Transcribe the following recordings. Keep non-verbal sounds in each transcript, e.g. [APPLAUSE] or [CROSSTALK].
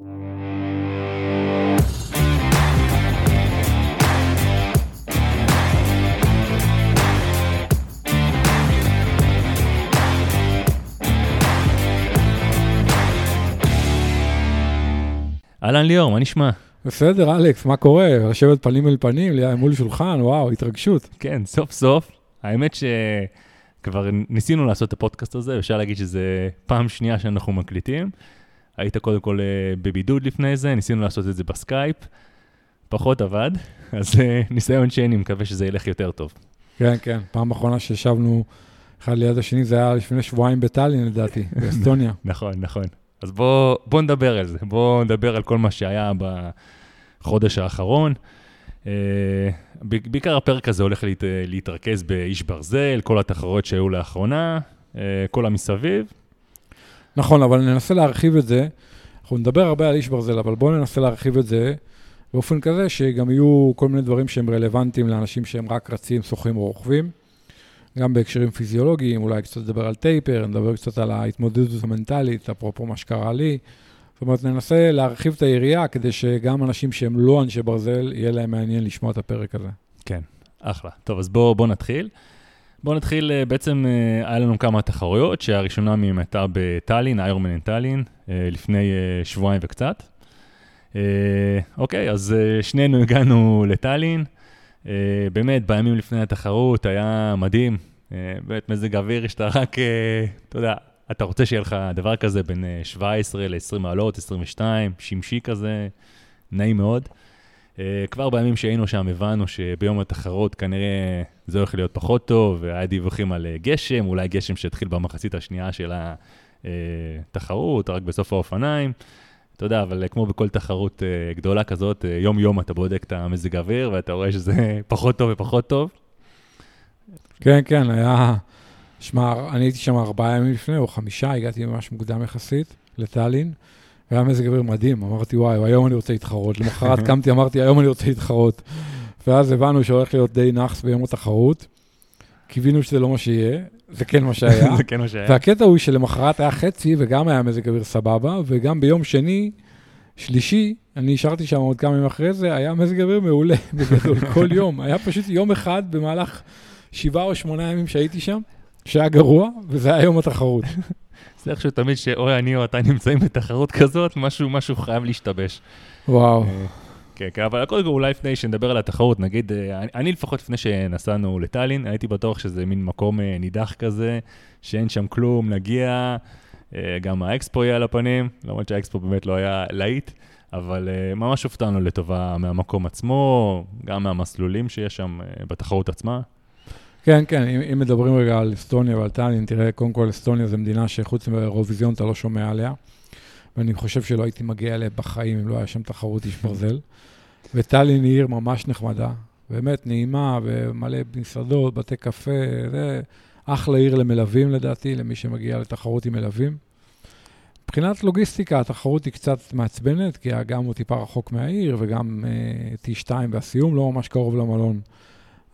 אהלן ליאור, מה נשמע? בסדר, אלכס, מה קורה? לשבת פנים אל פנים, מול שולחן, וואו, התרגשות. כן, סוף סוף. האמת שכבר ניסינו לעשות את הפודקאסט הזה, אפשר להגיד שזה פעם שנייה שאנחנו מקליטים. היית קודם כל אה, בבידוד לפני זה, ניסינו לעשות את זה בסקייפ, פחות עבד, אז אה, ניסיון שני, מקווה שזה ילך יותר טוב. כן, כן, פעם אחרונה שישבנו אחד ליד השני, זה היה לפני שבועיים בטאלין לדעתי, [LAUGHS] באסטוניה. נכון, נכון. אז בואו בוא נדבר על זה, בואו נדבר על כל מה שהיה בחודש האחרון. אה, בעיקר הפרק הזה הולך להת, להתרכז באיש ברזל, כל התחרויות שהיו לאחרונה, uh, כל המסביב. נכון, אבל ננסה להרחיב את זה. אנחנו נדבר הרבה על איש ברזל, אבל בואו ננסה להרחיב את זה באופן כזה שגם יהיו כל מיני דברים שהם רלוונטיים לאנשים שהם רק רצים, שוחים או רוכבים. גם בהקשרים פיזיולוגיים, אולי קצת נדבר על טייפר, נדבר קצת על ההתמודדות המנטלית, אפרופו מה שקרה לי. זאת אומרת, ננסה להרחיב את היריעה כדי שגם אנשים שהם לא אנשי ברזל, יהיה להם מעניין לשמוע את הפרק הזה. כן, אחלה. טוב, אז בואו בוא נתחיל. בואו נתחיל, אה, בעצם אה, היה לנו כמה תחרויות, שהראשונה מהן הייתה בטאלין, איירמן אין טאלין, אה, לפני שבועיים וקצת. אוקיי, אז שנינו [LAUGHS] הגענו לטאלין. באמת, בימים לפני התחרות היה מדהים. באמת, מזג אוויר שאתה רק, אתה יודע, אתה רוצה שיהיה לך דבר כזה בין uh, 17 ל-20 מעלות, 22, שמשי כזה, נעים מאוד. Uh, כבר בימים שהיינו שם הבנו שביום התחרות כנראה זה הולך להיות פחות טוב, והיה דיווחים על uh, גשם, אולי גשם שהתחיל במחצית השנייה של התחרות, רק בסוף האופניים. אתה יודע, אבל כמו בכל תחרות גדולה כזאת, יום-יום אתה בודק את המזג האוויר, ואתה רואה שזה [LAUGHS] פחות טוב ופחות טוב. כן, כן, היה... שמע, אני הייתי שם ארבעה ימים לפני, או חמישה, הגעתי ממש מוקדם יחסית לטאלין, והיה מזג אוויר מדהים, אמרתי, וואי, היום אני רוצה להתחרות. למחרת קמתי, אמרתי, היום אני רוצה להתחרות. ואז הבנו שהולך להיות די נאחס ביום התחרות. קיווינו שזה לא מה שיהיה, זה כן מה שהיה. [LAUGHS] זה כן מה שהיה. והקטע הוא שלמחרת היה חצי, וגם היה מזג אוויר סבבה, וגם ביום שני, שלישי, אני נשארתי שם עוד כמה ימים אחרי זה, היה מזג אוויר מעולה, [LAUGHS] בגדול, כל יום. היה פשוט יום אחד במהלך שבעה או שמונה ימים שהייתי שם, שהיה גרוע, וזה היה יום התחרות. זה איכשהו תמיד שאוי אני או אתה נמצאים בתחרות כזאת, משהו, משהו חייב להשתבש. וואו. אה, כן, כן, אבל קודם כל אולי לפני שנדבר על התחרות, נגיד, אה, אני, לפחות לפני שנסענו לטאלין, הייתי בטוח שזה מין מקום אה, נידח כזה, שאין שם כלום, נגיע, גם האקספו יהיה על הפנים, למרות שהאקספו באמת לא היה להיט, אבל ממש הופתענו לטובה מהמקום עצמו, גם מהמסלולים שיש שם בתחרות עצמה. כן, כן, אם, אם מדברים רגע על אסטוניה ועל טאלין, תראה, קודם כל אסטוניה זו מדינה שחוץ מאירוויזיון אתה לא שומע עליה. ואני חושב שלא הייתי מגיע אליה בחיים אם לא היה שם תחרות איש ברזל. וטאלין היא עיר ממש נחמדה, באמת נעימה ומלא מסעדות, בתי קפה, זה אחלה עיר למלווים לדעתי, למי שמגיע לתחרות עם מלווים. מבחינת לוגיסטיקה, התחרות היא קצת מעצבנת, כי האגם הוא טיפה רחוק מהעיר, וגם uh, T2 והסיום לא ממש קרוב למלון.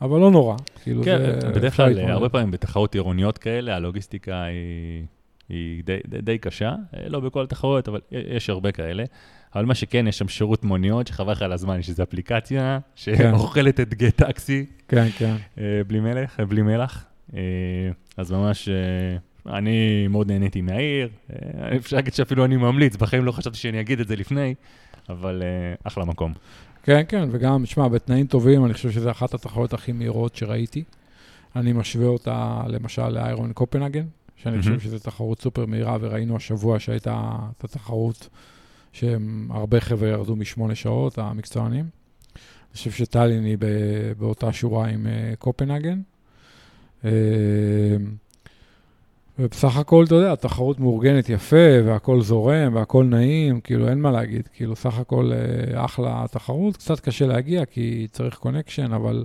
אבל לא נורא, כאילו כן, זה... בדרך כלל, הרבה פעמים בתחרות עירוניות כאלה, הלוגיסטיקה היא, היא די, די, די קשה, אה, לא בכל התחרויות, אבל יש הרבה כאלה. אבל מה שכן, יש שם שירות מוניות, שחבל לך על הזמן, יש איזו אפליקציה שאוכלת את גט טקסי. כן, כן. אה, בלי מלך, בלי מלח. אה, אז ממש, אה, אני מאוד נהניתי מהעיר. אפשר להגיד שאפילו אני ממליץ, בחיים לא חשבתי שאני אגיד את זה לפני, אבל אחלה מקום. כן, כן, וגם, שמע, בתנאים טובים, אני חושב שזו אחת התחרות הכי מהירות שראיתי. אני משווה אותה, למשל, ל Iron קופנהגן, שאני חושב שזו תחרות סופר מהירה, וראינו השבוע שהייתה את התחרות. שהם הרבה חבר'ה ירדו משמונה שעות, המקצוענים. אני חושב שטאלין היא באותה שורה עם אה, קופנהגן. ובסך הכל, אתה יודע, התחרות מאורגנת יפה, והכל זורם, והכל נעים, כאילו, אין מה להגיד. כאילו, סך הכל אה, אחלה תחרות. קצת קשה להגיע, כי צריך connection, אבל,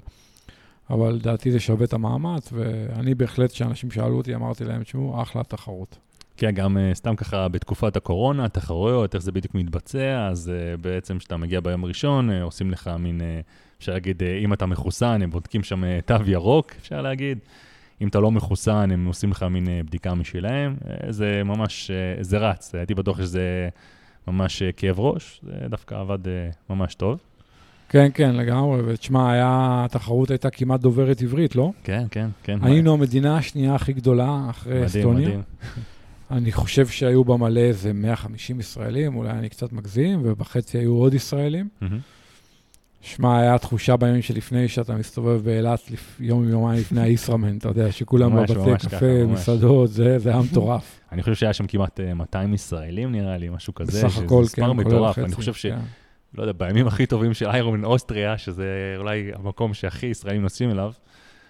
אבל לדעתי זה שווה את המאמץ, ואני בהחלט, כשאנשים שאלו אותי, אמרתי להם, תשמעו, אחלה תחרות. כן, גם uh, סתם ככה בתקופת הקורונה, תחרויות, איך זה בדיוק מתבצע, אז uh, בעצם כשאתה מגיע ביום ראשון, עושים לך מין, אפשר להגיד, אם אתה מחוסן, הם בודקים שם תו ירוק, אפשר להגיד. אם אתה לא מחוסן, הם עושים לך מין uh, בדיקה משלהם. Uh, זה ממש, uh, זה רץ, הייתי בטוח שזה ממש אה, כאב ראש, זה דווקא עבד אה, ממש טוב. כן, כן, לגמרי. ותשמע, היה, התחרות הייתה כמעט דוברת עברית, לא? כן, כן, כן. היינו המדינה השנייה הכי גדולה אחרי מדהים, אסטוניה. מדהים. אני חושב שהיו בה מלא איזה 150 ישראלים, אולי אני קצת מגזים, ובחצי היו עוד ישראלים. מהמם. שמע, היה תחושה בימים שלפני שאתה מסתובב באילת, יום יומיים לפני הישראמן, אתה יודע, שכולם בבתי קפה. מסעדות, זה זה היה מטורף. [LAUGHS] אני חושב שהיה שם כמעט אה, 200 ישראלים נראה לי, משהו כזה. בסך הכל, כן, כולל מטורף. אני חושב ש... כן. לא יודע, בימים הכי טובים של איירון אוסטריה, שזה אולי המקום שהכי ישראלים נוסעים אליו,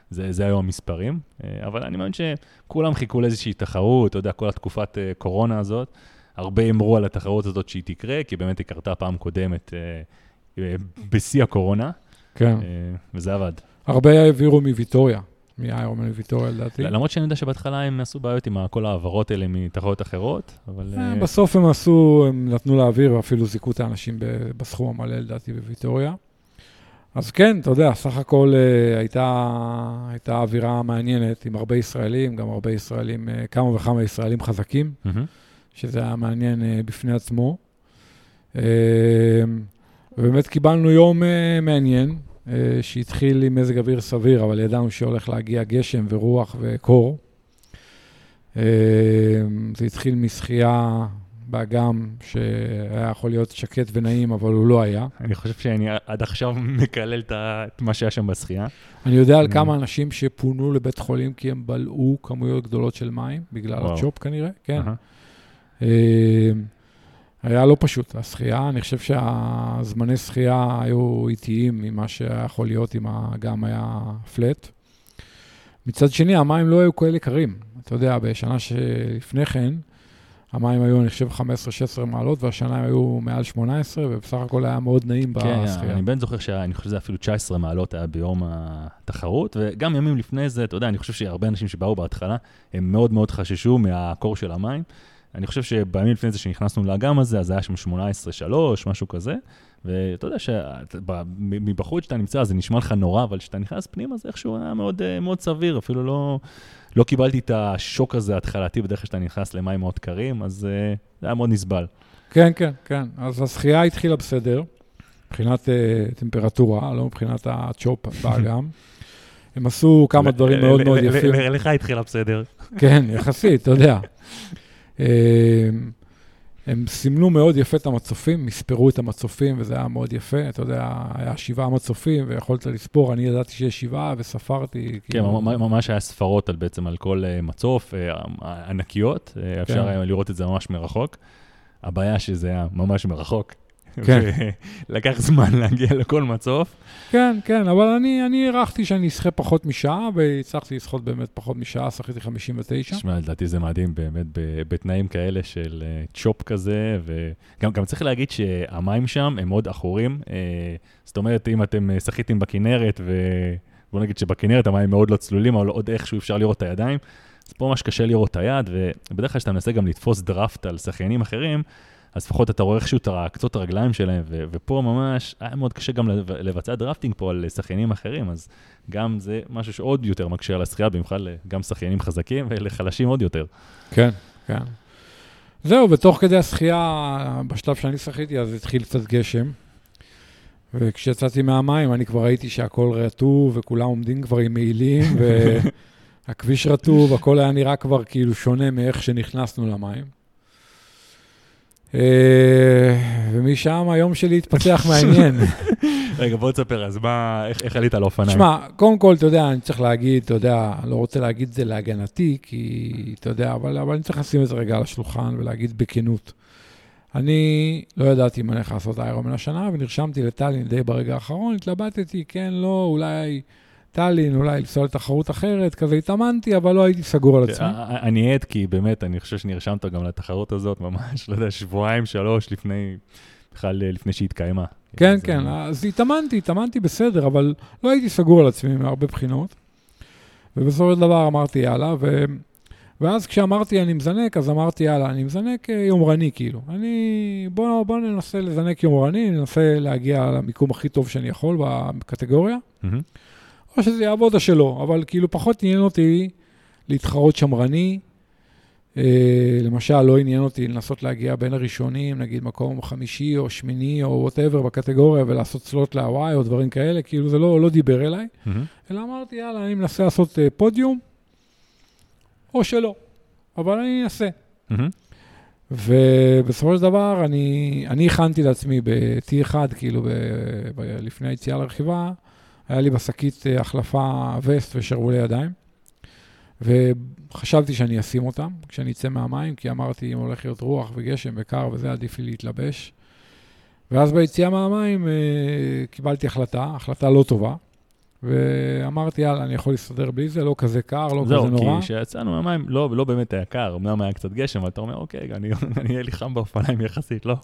זה, זה היו המספרים. אה, אבל אני מאמין שכולם חיכו לאיזושהי תחרות, אתה יודע, כל התקופת אה, קורונה הזאת. הרבה אמרו על התחרות הזאת שהיא תקרה, כי באמת היא קרתה פעם קודמת אה, אה, בשיא הקורונה, כן. אה, וזה עבד. הרבה העבירו מוויטוריה, מאיירומן לוויטוריה לדעתי. למרות שאני יודע שבהתחלה הם עשו בעיות עם כל ההעברות האלה מתחרות אחרות, אבל... אה, אה, בסוף הם עשו, הם נתנו לאוויר ואפילו זיכו את האנשים בסכום המלא לדעתי בוויטוריה. אז כן, אתה יודע, סך הכל אה, הייתה, הייתה אווירה מעניינת עם הרבה ישראלים, גם הרבה ישראלים, אה, כמה וכמה ישראלים חזקים, מהמם. שזה היה מעניין אה, בפני עצמו. ובאמת קיבלנו יום אה, מעניין, אה, שהתחיל עם מזג אוויר סביר, אבל ידענו שהולך להגיע גשם ורוח וקור. אה, זה התחיל משחייה באגם, שהיה יכול להיות שקט ונעים, אבל הוא לא היה. אני חושב שאני עד עכשיו [LAUGHS] מקלל את מה שהיה שם בשחייה. אני יודע על. כמה אנשים שפונו לבית חולים כי הם בלעו כמויות גדולות של מים, בגלל. הצ'ופ כנראה, כן. אהה. היה לא פשוט, השחייה, אני חושב שהזמני שחייה היו איטיים ממה שהיה יכול להיות אם האגם היה פלט. מצד שני, המים לא היו כאלה קרים. אתה יודע, בשנה שלפני כן, המים היו, אני חושב, 15-16 מעלות, והשנה הם היו מעל 18, ובסך הכל היה מאוד נעים כן, בשחייה. אני באמת זוכר שאני חושב שזה אפילו 19 מעלות היה ביום התחרות, וגם ימים לפני זה, אתה יודע, אני חושב שהרבה אנשים שבאו בהתחלה, הם מאוד מאוד חששו מהקור של המים. אני חושב שבימים לפני זה שנכנסנו לאגם הזה, אז היה שם 18-3, משהו כזה, ואתה יודע שמבחוץ שאתה נמצא, זה נשמע לך נורא, אבל כשאתה נכנס פנימה, זה איכשהו היה מאוד, אה, מאוד סביר, אפילו לא, לא קיבלתי את השוק הזה ההתחלתי, בדרך כלל כשאתה נכנס למים מאוד קרים, אז אה, זה היה מאוד נסבל. כן, כן, כן. אז השחייה התחילה בסדר, מבחינת uh, טמפרטורה, לא מבחינת הצ'ופ באגם. הם עשו כמה דברים מאוד מאוד יפים. לך התחילה בסדר. כן, יחסית, אתה יודע. אה, הם סימנו מאוד יפה את המצופים, מספרו את המצופים, וזה היה מאוד יפה. אתה יודע, היה שבעה מצופים, ויכולת לספור, אני ידעתי שיש שבעה, וספרתי. כן, כאילו, ממ- ממש היה ספרות על בעצם על כל אה, מצוף, אה, ענקיות, אה, אפשר כן. היה לראות את זה ממש מרחוק. הבעיה שזה היה ממש מרחוק. כן. לקח זמן להגיע לכל מצוף. כן, כן, אבל אני, אני הערכתי שאני אשחה פחות משעה, והצלחתי לשחות באמת פחות משעה, שחיתי 59. תשמע, לדעתי זה מדהים באמת בתנאים כאלה של אה, chop כזה, וגם גם צריך להגיד שהמים שם הם מאוד עכורים. אה, זאת אומרת, אם אתם אה, שחיתם בכנרת, ובוא נגיד שבכנרת המים מאוד לא צלולים, אבל עוד איכשהו אפשר לראות את הידיים, אז פה ממש קשה לראות את היד, ובדרך כלל כשאתה מנסה גם לתפוס דראפט על שחיינים אחרים, אז לפחות אתה רואה איכשהו את קצות הרגליים שלהם, ו- ופה ממש היה מאוד קשה גם לב- לבצע drafting פה על שחיינים אחרים, אז גם זה משהו שעוד יותר מקשה על השחייה, במיוחד גם שחיינים חזקים ולחלשים עוד יותר. כן, כן. זהו, ותוך כדי השחייה, בשלב שאני שחיתי, אז התחיל קצת גשם. וכשיצאתי מהמים, אני כבר ראיתי שהכל רטוב, וכולם עומדים כבר עם מעילים, [LAUGHS] והכביש רטוב, הכל היה נראה כבר כאילו שונה מאיך שנכנסנו למים. אה, ומשם היום שלי התפתח מעניין. [LAUGHS] רגע, בוא תספר, אז מה, איך, איך עלית על אופניים? תשמע, קודם כל, אתה יודע, אני צריך להגיד, אתה יודע, לא רוצה להגיד את זה להגנתי, כי, אתה יודע, אבל, אבל אני צריך לשים את זה רגע על השולחן ולהגיד בכנות. אני לא ידעתי אם אני הולך לעשות איירומן השנה, ונרשמתי לטאלין די ברגע האחרון, התלבטתי, כן, לא, אולי טאלין, אולי לנסוע לתחרות אחרת, כזה התאמנתי, אבל לא הייתי סגור על עצמי. אה, אני עד, כי באמת, אני חושב שנרשמת גם לתחרות הזאת, ממש, [LAUGHS] לא יודע, שבועיים, שלוש לפני, בכלל אה, לפני שהתקיימה. כן, כן, אה, אז התאמנתי, התאמנתי בסדר, אבל לא הייתי סגור על עצמי מהרבה בחינות. ובסופו של דבר אמרתי יאללה, ו... ואז כשאמרתי אני מזנק, אז אמרתי יאללה, אני מזנק אה, יומרני כאילו. אני, בוא, בוא ננסה לזנק יומרני, ננסה להגיע למיקום הכי טוב שאני יכול בקטגוריה, מהמם. או שזה יעבוד או שלא, אבל כאילו פחות עניין אותי להתחרות שמרני, אה, למשל, לא עניין אותי לנסות להגיע בין הראשונים, נגיד מקום חמישי או שמיני או whatever בקטגוריה ולעשות slot להוואי או דברים כאלה, כאילו זה לא, לא דיבר אליי, מהמם. אלא אמרתי, יאללה, אני מנסה לעשות אה, פודיום, או שלא, אבל אני אנסה. מהמם. ובסופו של דבר, אני, אני הכנתי לעצמי ב-T1, כאילו, ב, ב, לפני היציאה לרכיבה, היה לי בשקית אה, החלפה וסט ושרוולי ידיים, וחשבתי שאני אשים אותם כשאני אצא מהמים, כי אמרתי, אם הולך להיות רוח וגשם וקר וזה, עדיף לי להתלבש. ואז ביציאה מהמים אה, קיבלתי החלטה, החלטה לא טובה, ואמרתי, יאללה, אני יכול להסתדר בלי זה, לא כזה קר, לא כזה זהו, נורא. כי כשיצאנו מהמים, לא, לא באמת היה קר, אמנם היה קצת גשם, אבל אתה אומר, אוקיי, אני אהיה לי חם באופניים יחסית, לא?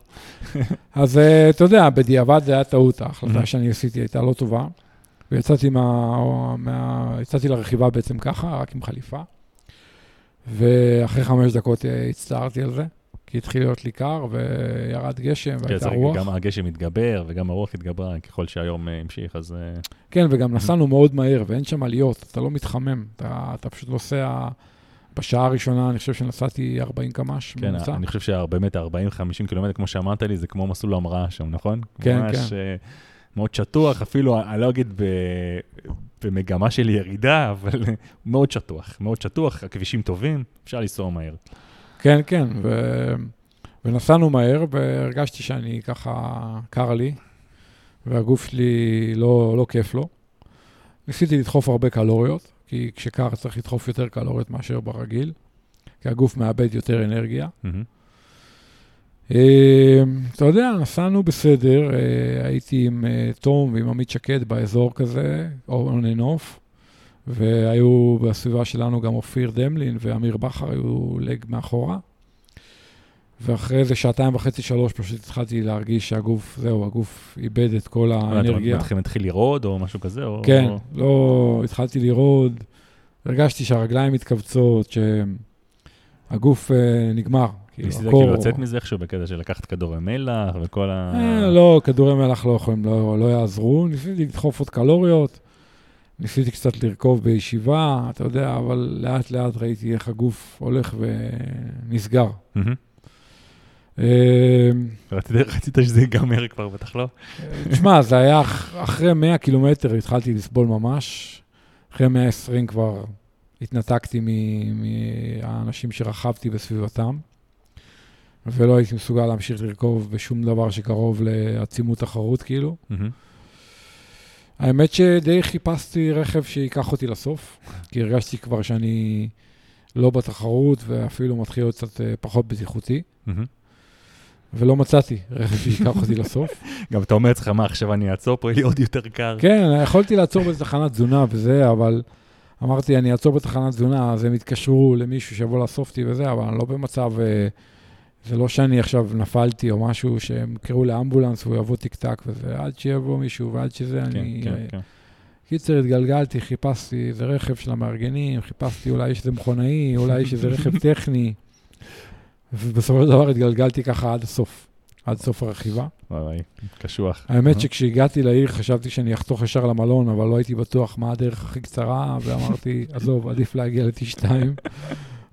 [LAUGHS] אז אה, אתה יודע, בדיעבד זה היה טעות. ההחלטה שאני עשיתי הייתה לא טובה. ויצאתי מה, מה, יצאתי לרכיבה בעצם ככה, רק עם חליפה. ואחרי חמש דקות אה, הצטערתי על זה, כי התחיל להיות לי קר וירד גשם כן, והייתה צריך- רוח. גם הגשם התגבר וגם הרוח התגברה, ככל שהיום אה, המשיך, אז... אה, כן, וגם נסענו מאוד מהר ואין שם עליות, אתה לא מתחמם, אתה, אתה פשוט נוסע... בשעה הראשונה אני חושב שנסעתי 40 קמ"ש כן, ממוצע. אני חושב שבאמת 40-50 קילומטר, כמו שאמרת לי, זה כמו מסלול המראה שם, נכון? כן, ממש אה, מאוד שטוח, אפילו, אני לא אגיד ב- במגמה של ירידה, אבל [LAUGHS] מאוד שטוח, מאוד שטוח, הכבישים טובים, אפשר לנסוע מהר. כן, כן, ו... ונסענו מהר, והרגשתי שאני ככה, קר לי, והגוף שלי לא, לא כיף לו. ניסיתי לדחוף הרבה קלוריות, כי כשקר צריך לדחוף יותר קלוריות מאשר ברגיל, כי הגוף מאבד יותר אנרגיה. מהמם. אה, אתה יודע, נסענו בסדר, אה, הייתי עם אה, תום ועם עמית שקד באזור כזה, או on and off, והיו בסביבה שלנו גם אופיר דמלין ואמיר בכר היו לג מאחורה. ואחרי איזה שעתיים וחצי, שלוש, פשוט התחלתי להרגיש שהגוף, זהו, הגוף איבד את כל האנרגיה. אתה מתחיל- לרעוד או משהו כזה? או- כן, לא, התחלתי לרעוד, הרגשתי שהרגליים מתכווצות, שהגוף אה, נגמר. כאילו, ניסית הקור- כאילו לצאת מזה איכשהו בקטע של לקחת כדורי מלח וכל ה... אה, לא, כדורי מלח לא יכולים, לא, לא יעזרו. ניסיתי לדחוף עוד קלוריות, ניסיתי קצת לרכוב בישיבה, אתה יודע, אבל לאט לאט ראיתי איך הגוף הולך ונסגר. אה, רצית שזה ייגמר כבר, בטח לא? תשמע, זה היה אח- אחרי 100 קילומטר התחלתי לסבול ממש. אחרי 120 כבר התנתקתי מהאנשים שרכבתי בסביבתם, ולא הייתי מסוגל להמשיך לרכוב בשום דבר שקרוב לעצימות תחרות, כאילו. מהמם. האמת שדי חיפשתי רכב שייקח אותי לסוף, כי הרגשתי כבר שאני לא בתחרות ואפילו מתחיל להיות קצת אה, פחות בטיחותי, מהמם. ולא מצאתי רכב שייקח אותי לסוף. [LAUGHS] גם אתה אומר לעצמך, מה, עכשיו אני אעצור פה, יהיה לי עוד יותר קר. כן, יכולתי לעצור באיזה תחנת תזונה וזה, אבל אמרתי, אני אעצור בתחנת תזונה, אז הם יתקשרו למישהו שיבוא לאסוף אותי וזה, אבל אני לא במצב, אה, זה לא שאני עכשיו נפלתי או משהו, שהם יקראו לאמבולנס והוא יבוא טיק טק וזה, עד שיבוא מישהו ועד שזה, כן, אני... כן, כן. קיצר, התגלגלתי, חיפשתי איזה רכב של המארגנים, חיפשתי אולי יש איזה מכונאי, אולי יש איזה רכב [LAUGHS] טכני, ובסופו של דבר התגלגלתי ככה עד הסוף, עד סוף הרכיבה. וואי קשוח. האמת אה? שכשהגעתי לעיר חשבתי שאני אחתוך ישר למלון, אבל לא הייתי בטוח מה הדרך הכי קצרה, ואמרתי, עזוב, עדיף להגיע ל-T2.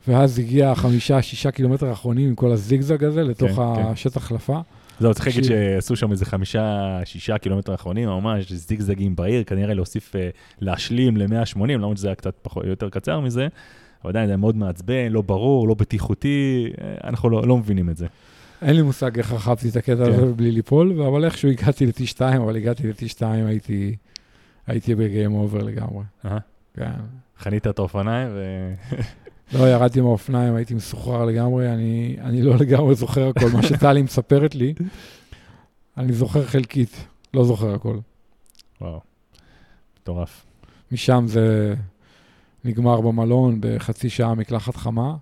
ואז הגיע חמישה, שישה קילומטר האחרונים עם כל הזיגזג הזה לתוך כן, כן. השטח החלפה. זהו, צריך להגיד. שעשו שם איזה חמישה, שישה קילומטר אחרונים, ממש זיגזגים בעיר, כנראה להוסיף, אה, להשלים ל-180, למרות שזה היה קצת פחות, יותר קצר מזה, אבל עדיין זה מאוד מעצבן, לא ברור, לא בטיחותי, אה, אנחנו לא, לא מבינים את זה. אין לי מושג איך רכבתי את הקטע כן. הזה בלי ליפול, אבל איכשהו הגעתי ל-T2, אבל הגעתי ל-T2, הייתי, הייתי בגיים אובר לגמרי. כן. חנית את האופניים, ו... [LAUGHS] לא, ירדתי מהאופניים, הייתי מסוחרר לגמרי, אני, אני לא לגמרי זוכר הכל. מה שטלי מספרת לי, אני זוכר חלקית, לא זוכר הכל. וואו, מטורף. משם זה נגמר במלון בחצי שעה מקלחת חמה,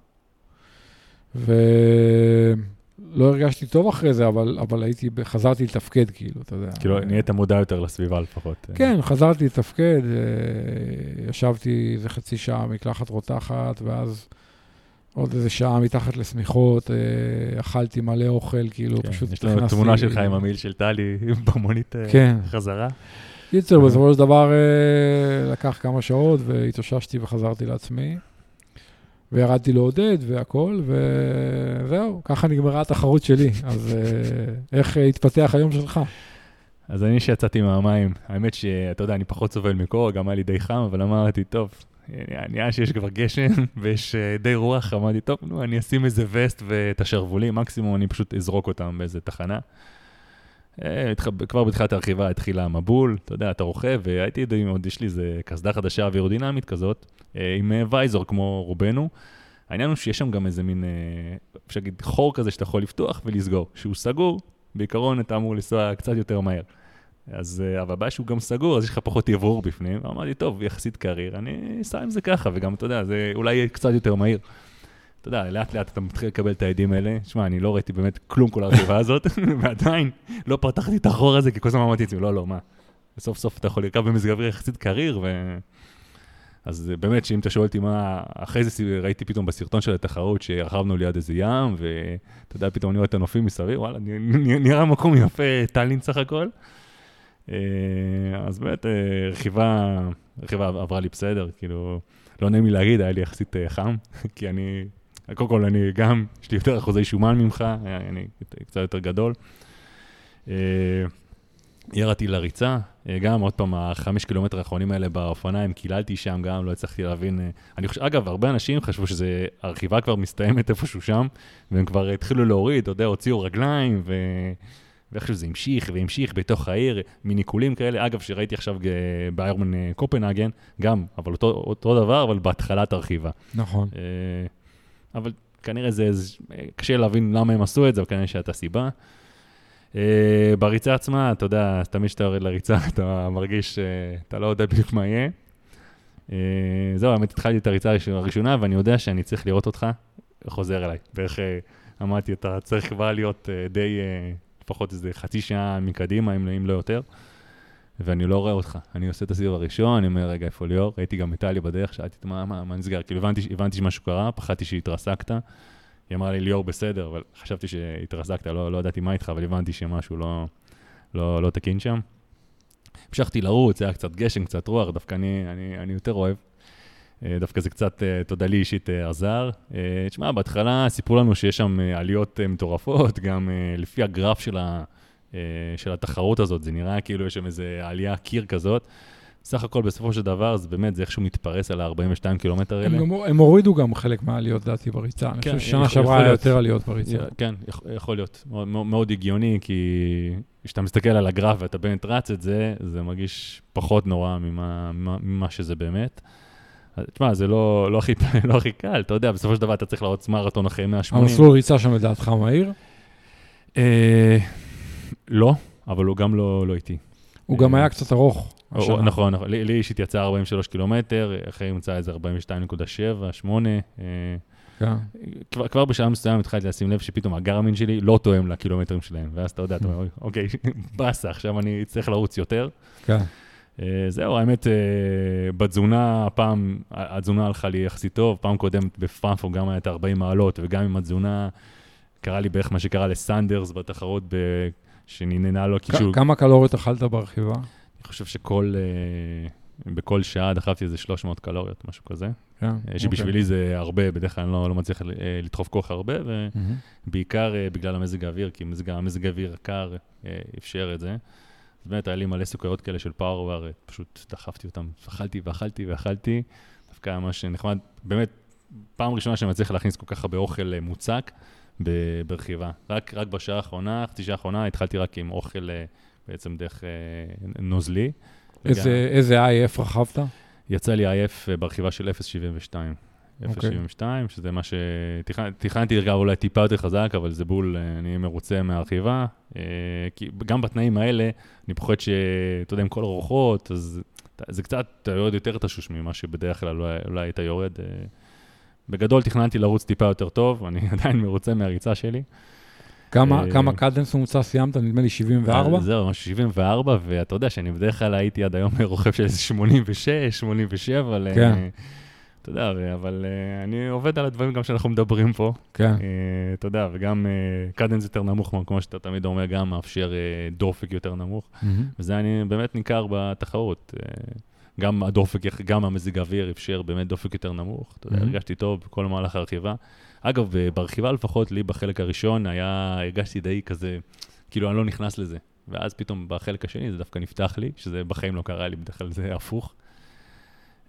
ולא הרגשתי טוב אחרי זה, אבל, אבל הייתי, חזרתי לתפקד, כאילו, אתה יודע. כאילו, נהיית מודע יותר לסביבה לפחות. כן, חזרתי לתפקד, אה, ישבתי איזה חצי שעה מקלחת רותחת, ואז עוד איזה שעה מתחת לשמיכות, אה, אכלתי מלא אוכל, כאילו, כן, פשוט יש לנו תמונה שלך עם המיל של טלי [LAUGHS] במונית אה, כן. חזרה. קיצר, בסופו של דבר לקח כמה שעות והתאוששתי וחזרתי לעצמי. וירדתי לעודד והכול, וזהו, ככה נגמרה התחרות שלי. אז אה, איך התפתח היום שלך? אז אני שיצאתי מהמים, האמת שאתה יודע, אני פחות סובל מקור, גם היה לי די חם, אבל אמרתי, טוב, נראה שיש כבר גשם [LAUGHS] ויש אה, די רוח, אמרתי, טוב, נו, אני אשים איזה וסט ואת השרוולים, מקסימום אני פשוט אזרוק אותם באיזה תחנה. אה, כבר בתחילת הרכיבה התחילה המבול, אתה יודע, אתה רוכב, והייתי עוד, יש לי איזה קסדה חדשה אווירודינמית כזאת, עם וייזור כמו רובנו. העניין הוא שיש שם גם איזה מין, אפשר להגיד, חור כזה שאתה יכול לפתוח ולסגור. כשהוא סגור, בעיקרון אתה אמור לנסוע קצת יותר מהר. אז, אה, אבל הבעיה שהוא גם סגור, אז יש לך פחות יבור בפנים. אמרתי, טוב, יחסית קריר, אני אסע עם זה ככה, וגם, אתה יודע, זה אולי יהיה קצת יותר מהיר. אתה יודע, לאט לאט אתה מתחיל לקבל את העדים האלה. תשמע, אני לא ראיתי באמת כלום כל הרכיבה הזאת, [LAUGHS] ועדיין לא פתחתי את החור הזה, כי כל הזמן אמרתי לעצמי, לא, לא, מה. סוף סוף אתה יכול לרכב אוויר יחסית קריר, ו... אז באמת, שאם אתה שואל אותי מה, אחרי זה ראיתי פתאום בסרטון של התחרות שרכבנו ליד איזה ים, ואתה יודע, פתאום אני רואה את הנופים מסביב, וואלה, נראה מקום יפה, טאלין סך הכל. אה, אז באמת, אה, רכיבה, רכיבה עברה לי בסדר, כאילו, לא נעים לי להגיד, היה לי יחסית אה, חם, [LAUGHS] כי אני, קודם כל, אני גם, יש לי יותר אחוזי שומן ממך, אני קצת יותר גדול. ירדתי לריצה, גם עוד פעם, החמש קילומטר האחרונים האלה באופניים, קיללתי שם גם, לא הצלחתי להבין. אני חושב, אגב, הרבה אנשים חשבו שהרכיבה כבר מסתיימת איפשהו שם, והם כבר התחילו להוריד, אתה יודע, הוציאו רגליים, ו... ואיכשהו זה המשיך והמשיך בתוך העיר, מניקולים כאלה. אגב, שראיתי עכשיו אה, באיירמן אה, קופנהגן, גם, אבל אותו, אותו דבר, אבל בהתחלת הרכיבה. נכון. אה, אבל כנראה זה, זה קשה להבין למה הם עשו את זה, אבל כנראה שהייתה סיבה. בריצה עצמה, אתה יודע, תמיד כשאתה יורד לריצה, [LAUGHS] אתה מרגיש שאתה לא יודע בדיוק מה יהיה. זהו, האמת, התחלתי את הריצה הראשונה, ואני יודע שאני צריך לראות אותך חוזר אליי. ואיך אמרתי, אתה צריך כבר להיות די לפחות איזה חצי שעה מקדימה, אם, אם לא יותר, ואני לא רואה אותך. אני עושה את הסיבוב הראשון, אני אומר, רגע, איפה ליאור? ראיתי גם את טלי בדרך, שאלתי את מה, מה, מה נסגר? כאילו, הבנתי, הבנתי שמשהו קרה, פחדתי שהתרסקת. היא אמרה לי, ליאור בסדר, אבל חשבתי שהתרסקת, לא, לא ידעתי מה איתך, אבל הבנתי שמשהו לא, לא, לא תקין שם. המשכתי לרוץ, היה קצת גשם, קצת רוח, דווקא אני, אני, אני יותר אוהב. אה, דווקא זה קצת, אה, תודה לי אישית, אה, עזר. תשמע, בהתחלה סיפרו לנו שיש שם עליות מטורפות, גם לפי הגרף של, ה, של התחרות הזאת, זה נראה כאילו יש שם איזה עלייה קיר כזאת. סך הכל, בסופו של דבר, זה באמת, זה איכשהו מתפרס על ה-42 קילומטר האלה. הם, הם הורידו גם חלק מהעליות, לדעתי, בריצה. כן, אני חושב ששנה שעברה היה יותר עליות בריצה. כן, יכול להיות. מאוד, מאוד הגיוני, כי כשאתה מסתכל על הגרף ואתה באמת רץ את זה, זה מרגיש פחות נורא ממה, ממה, ממה שזה באמת. תשמע, זה לא, לא, הכי, לא הכי קל, אתה יודע, בסופו של דבר אתה צריך לרוץ מרתון אחרי 180. המסלול ריצה שם לדעתך מהיר? אה, לא, אבל הוא גם לא, לא איטי. הוא גם היה קצת ארוך. נכון, נכון, לי אישית יצא 43 קילומטר, אחרי ימצא איזה 42.7, 8. כן. כבר, כבר בשלב מסוים התחלתי לשים לב שפתאום הגרמין שלי לא תואם לקילומטרים שלהם, ואז אתה יודע, אתה אומר, אוקיי, [LAUGHS] באסה, עכשיו אני אצטרך לרוץ יותר. כן. אה, זהו, האמת, אה, בתזונה, הפעם, התזונה הלכה לי יחסית טוב, פעם קודמת בפרנפורט גם הייתה 40 מעלות, וגם עם התזונה, קרה לי בערך מה שקרה לסנדרס בתחרות, ב... שנננה לו קישור. כמה קלוריות אכלת ברכיבה? אני חושב שכל, אה, בכל שעה דחפתי איזה 300 קלוריות, משהו כזה. כן, אוקיי. שבשבילי זה הרבה, בדרך כלל אני לא, לא מצליח לדחוף כוח הרבה, ובעיקר בגלל המזג האוויר, כי מזג, המזג האוויר הקר אפשר את זה. אז באמת היה לי מלא סוכריות כאלה של פאוור, פשוט דחפתי אותם, אכלתי ואכלתי ואכלתי. דווקא ממש נחמד, באמת, פעם ראשונה שאני מצליח להכניס כל כך הרבה אוכל אה, מוצק ברכיבה. רק, רק בשעה האחרונה, חצי שעה האחרונה, התחלתי רק עם אוכל אה, בעצם דרך אה, נוזלי. איזה, וגם... איזה IF רכבת? יצא לי IF ברכיבה של 0.72. 0.72, okay. שזה מה שתכננתי אגב אולי טיפה יותר חזק, אבל זה בול, אה, אני מרוצה מהרכיבה. אה, כי גם בתנאים האלה, אני פוחד שאתה יודע, עם כל הרוחות, אז זה קצת, אתה יורד יותר תשוש ממה שבדרך כלל אולי היית יורד. אה. בגדול תכננתי לרוץ טיפה יותר טוב, אני [LAUGHS] עדיין מרוצה מהריצה שלי. כמה, כמה קדנס ממוצע סיימת? נדמה לי 74? זהו, משהו 74, ואתה יודע שאני בדרך כלל הייתי עד היום [LAUGHS] רוכב של איזה 86, 87, כן. אתה יודע, אבל אני עובד על הדברים גם שאנחנו מדברים פה. כן. אתה יודע, וגם קדנס יותר נמוך, כמו שאתה תמיד אומר, גם מאפשר דופק יותר נמוך. וזה אני באמת ניכר בתחרות. גם הדופק, גם המזג האוויר אפשר באמת דופק יותר נמוך. אתה יודע, Mhm. הרגשתי טוב בכל מהלך הרכיבה. אגב, אה, ברכיבה לפחות, לי בחלק הראשון היה, הרגשתי די כזה, כאילו אני לא נכנס לזה. ואז פתאום בחלק השני זה דווקא נפתח לי, שזה בחיים לא קרה לי, בדרך כלל זה הפוך.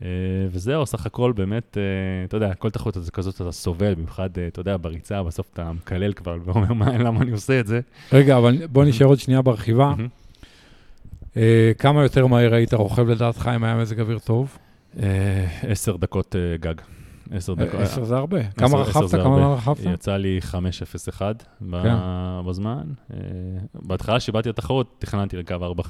אה, וזהו, סך הכל באמת, אה, אתה יודע, כל תחרות הזה כזאת אתה סובל, במיוחד, אתה יודע, בריצה, בסוף אתה מקלל כבר ואומר, מה, למה אני עושה את זה? רגע, אבל בוא נשאר עוד שנייה ברכיבה. אה, כמה יותר מהר היית רוכב לדעתך אם היה מזג אוויר טוב? אה, עשר דקות אה, גג. עשר דקות. עשר זה הרבה. כמה רכבת? כמה. זמן רכבת? יצא לי 5.01 ב- כן. בזמן. אה, בהתחלה שבאתי לתחרות, תכננתי לקו 4.50.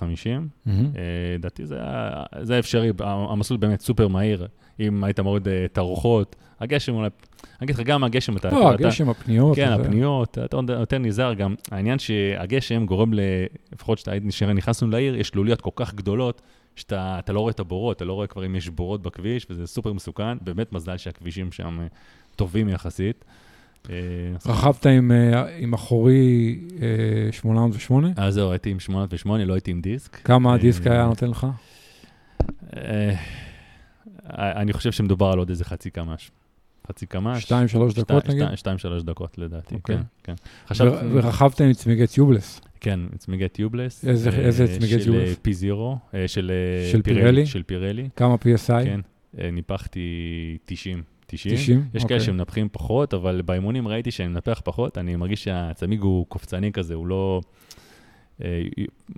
מהמם. אה, לדעתי זה היה- זה אפשרי, המסלול באמת סופר מהיר, אם היית מוריד אה, את הרוחות, הגשם אולי, אני אגיד לך, גם הגשם אתה... לא, אתה- הגשם, הפניות. כן, הזה. הפניות, אתה יותר נזהר גם. העניין שהגשם גורם ל... לפחות שאתה נשאר, נכנסנו לעיר, יש לוליות כל כך גדולות, שאתה אתה לא רואה את הבורות, אתה לא רואה כבר אם יש בורות בכביש, וזה סופר מסוכן. באמת מזל שהכבישים שם אה, טובים יחסית. אה, רכבת עם, אה, עם אחורי אה, 808? אז זהו, הייתי עם 808, לא הייתי עם דיסק. כמה אה, הדיסק היה נותן לך? אה, אני חושב שמדובר על עוד איזה חצי קמ"ש. חצי קמ"ש. שתיים, שלוש דקות נגיד? שתי- שתיים, שלוש דקות לדעתי, אוקיי. כן, כן. ו- חשבתי, ורכבת עם צמיגי טיובלס. כן, צמיגי טיובלס. איזה- אה, צמיגי של tubeless? P Zero, אה, של אה, של Pirelli? של Pirelli, כמה PSI? כן. אה, ניפחתי 90. 90. 90? יש אוקיי. כאלה שמנפחים פחות, אבל באימונים ראיתי שאני מנפח פחות, אני מרגיש שהצמיג הוא קופצני כזה, הוא לא... אה,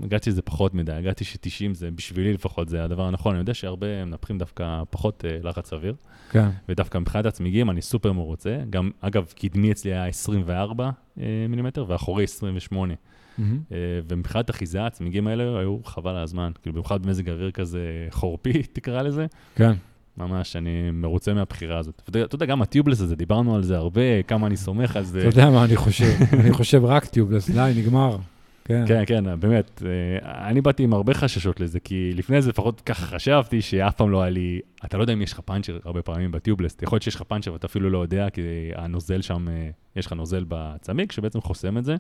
הרגשתי שזה פחות מדי, הרגשתי ש-90 זה, בשבילי לפחות, זה הדבר הנכון. אני יודע שהרבה מנפחים דווקא פחות אה, לחץ אוויר, כן. ודווקא מבחינת הצמיגים אני סופר מרוצה. גם, אגב, קדמי אצלי היה 24 אה, מילימטר, ואחורי 28. מהמם. אה, ומבחינת אחיזה, הצמיגים האלה היו חבל על הזמן. כאילו, במיוחד במזג אוויר כזה חורפי, [LAUGHS] תקרא לזה. כן. ממש, אני מרוצה מהבחירה הזאת. ואתה אתה יודע, גם הטיובלס הזה, דיברנו על זה הרבה, כמה אני סומך על זה. אתה יודע מה אני חושב, אני חושב רק טיובלס, די, נגמר. כן. כן, כן, באמת. אה, אני באתי עם הרבה חששות לזה, כי לפני זה לפחות ככה חשבתי שאף פעם לא היה לי, אתה לא יודע אם יש לך פאנצ'ר הרבה פעמים בטיובלס, יכול להיות שיש לך פאנצ'ר ואתה אפילו לא יודע, כי הנוזל שם, אה, יש לך נוזל בצמיג שבעצם חוסם את זה.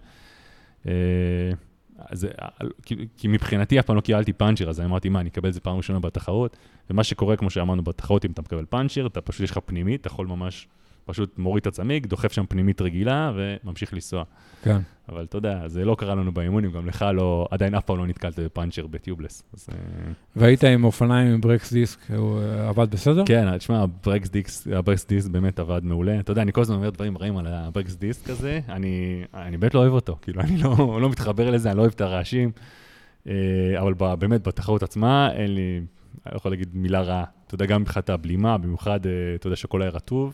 אה, אז, כי, כי מבחינתי אף פעם לא קיבלתי פאנצ'ר, אז אני אמרתי, מה, אני אקבל את זה פעם ראשונה בתחרות? ומה שקורה, כמו שאמרנו בתחרות, אם אתה מקבל פאנצ'ר, אתה פשוט, יש לך פנימית, אתה יכול ממש פשוט מוריד את הצמיג, דוחף שם פנימית רגילה וממשיך לנסוע. כן. אבל אתה יודע, זה לא קרה לנו באימונים, גם לך לא, עדיין אף פעם לא נתקלת בפאנצ'ר בטיובלס. אז, אה, והיית עם אופניים עם ברקס דיסק, הוא אה, עבד בסדר? כן, תשמע, הברקס דיסק, הברקס דיסק באמת עבד מעולה. אתה יודע, אני כל הזמן אומר דברים רעים על הברקס דיסק הזה, אני, אני באמת לא אוהב אותו, כאילו, אני לא, [LAUGHS] לא מתחבר לזה, אני לא אוהב את הרעשים, אה, אבל באמת, בתחרות עצמה, אין לי, אני לא יכול להגיד מילה רעה. אתה יודע, גם מבחינת הבלימה, במיוחד, אתה יודע שהכל היה רטוב,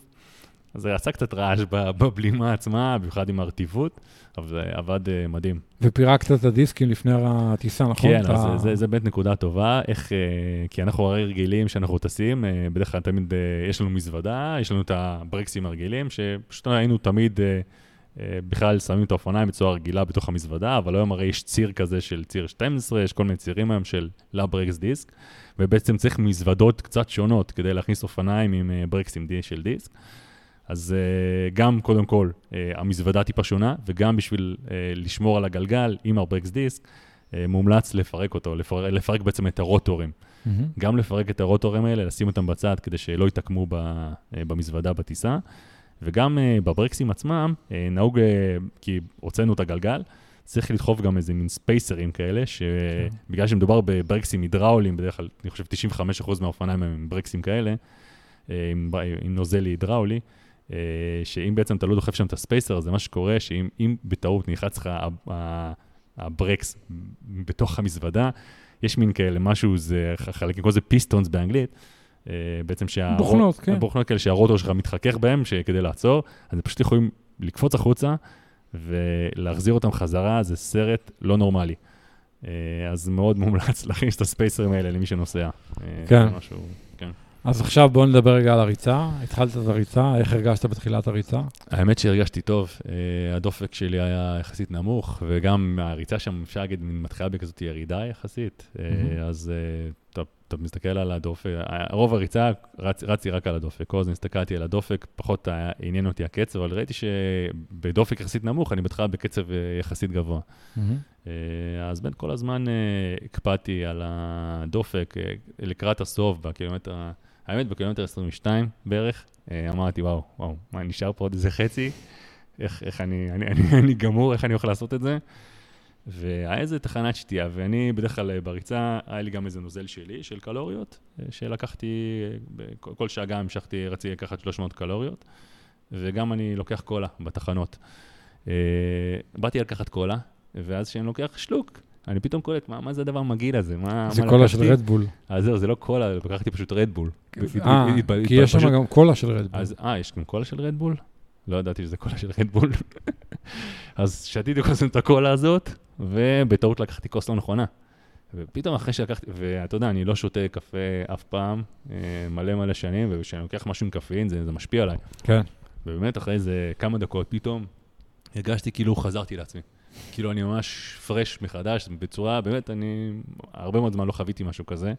אז זה עשה קצת רעש בבלימה עצמה, במיוחד עם הרטיבות, אבל זה עבד אה, מדהים. ופירקת את הדיסקים לפני הטיסה, נכון? כן, אתה- אז זה- זה, זה באמת נקודה טובה, איך, אה, כי אנחנו הרי רגילים שאנחנו טסים, אה, בדרך כלל תמיד יש לנו מזוודה, יש לנו את הברקסים הרגילים, שפשוט היינו תמיד בכלל שמים את האופניים בצורה רגילה בתוך המזוודה, אבל היום הרי יש ציר כזה של ציר 12, יש כל מיני צירים היום של לברקס דיסק, ובעצם צריך מזוודות קצת שונות כדי להכניס אופניים עם ברקסים של דיסק. אז uh, גם, קודם כל, uh, המזוודה טיפה שונה, וגם בשביל uh, לשמור על הגלגל עם הברקס דיסק, מומלץ לפרק אותו, לפרק, לפרק בעצם את הרוטורים. מהמם. גם לפרק את הרוטורים האלה, לשים אותם בצד כדי שלא uh, במזוודה בטיסה, וגם בברקסים עצמם, נהוג, כי הוצאנו את הגלגל, צריך לדחוף גם איזה מין ספייסרים כאלה, שבגלל שמדובר בברקסים הידראוליים, בדרך כלל, אני חושב 95% מהאופניים הם ברקסים כאלה, אה, עם, עם נוזל הידראולי, אה, שאם בעצם אתה לא דוחף שם את הספייסר, אז זה מה שקורה, שאם אם בטעות נלחץ לך הברקס בתוך המזוודה, יש מין כאלה, משהו, זה חלקים, כל זה פיסטונס באנגלית, אה, בעצם שה... בוכנות, כן. בוכנות כאלה שהרוטור שלך מתחכך בהם, כדי לעצור, אז הם פשוט יכולים לקפוץ החוצה ולהחזיר אותם חזרה, זה סרט לא נורמלי. אה, אז מאוד מומלץ להכניס את הספייסרים האלה למי שנוסע. אה, כן. משהו. אז עכשיו בואו נדבר רגע על הריצה. התחלת את הריצה, איך הרגשת בתחילת הריצה? האמת שהרגשתי טוב, uh, הדופק שלי היה יחסית נמוך, וגם הריצה שם, אפשר להגיד, מתחילה בכזאת ירידה יחסית, מהמם. אז uh, אתה, אתה מסתכל על הדופק, רוב הריצה רצ, רצתי רק על הדופק, כל הזמן הסתכלתי על הדופק, פחות עניין אותי הקצב, אבל ראיתי שבדופק יחסית נמוך, אני בכלל בקצב אה, יחסית גבוה. אז בין כל הזמן הקפדתי על הדופק לקראת הסוף, בקילומטר, האמת, בקילומטר 22 בערך, אמרתי, וואו, וואו, מה, נשאר פה עוד איזה חצי? איך, איך אני, אני, אני, [LAUGHS] אני גמור, איך אני יכול לעשות את זה? והיה איזה תחנת שתייה, ואני בדרך כלל אה, בריצה, היה לי גם איזה נוזל שלי, של קלוריות, אה, שלקחתי, כל שעה גם המשכתי, רציתי לקחת 300 קלוריות, וגם אני לוקח קולה בתחנות. אה, באתי לקחת קולה, ואז כשאני לוקח שלוק, אני פתאום קולט, מה, מה זה הדבר המגעיל הזה? מה, זה מה קולה לקחתי? של רדבול. אז זהו, זה לא קולה, לקחתי פשוט רדבול. אה, כי יש שם גם קולה של רדבול. אה, יש גם קולה של רדבול? לא ידעתי שזה קולה של רדבול. [LAUGHS] אז שתיתי כל הזמן את הקולה הזאת, ובטעות לקחתי כוס לא נכונה. ופתאום אחרי שלקחתי, ואתה יודע, אני לא שותה קפה אף פעם, אה, מלא מלא שנים, וכשאני לוקח משהו עם קפאין, זה, זה משפיע עליי. כן. ובאמת, אחרי איזה כמה דקות, פתאום הרגשתי כאילו חזרתי לעצמי. כאילו, אני ממש פרש מחדש, בצורה, באמת, אני הרבה מאוד זמן לא חוויתי משהו כזה.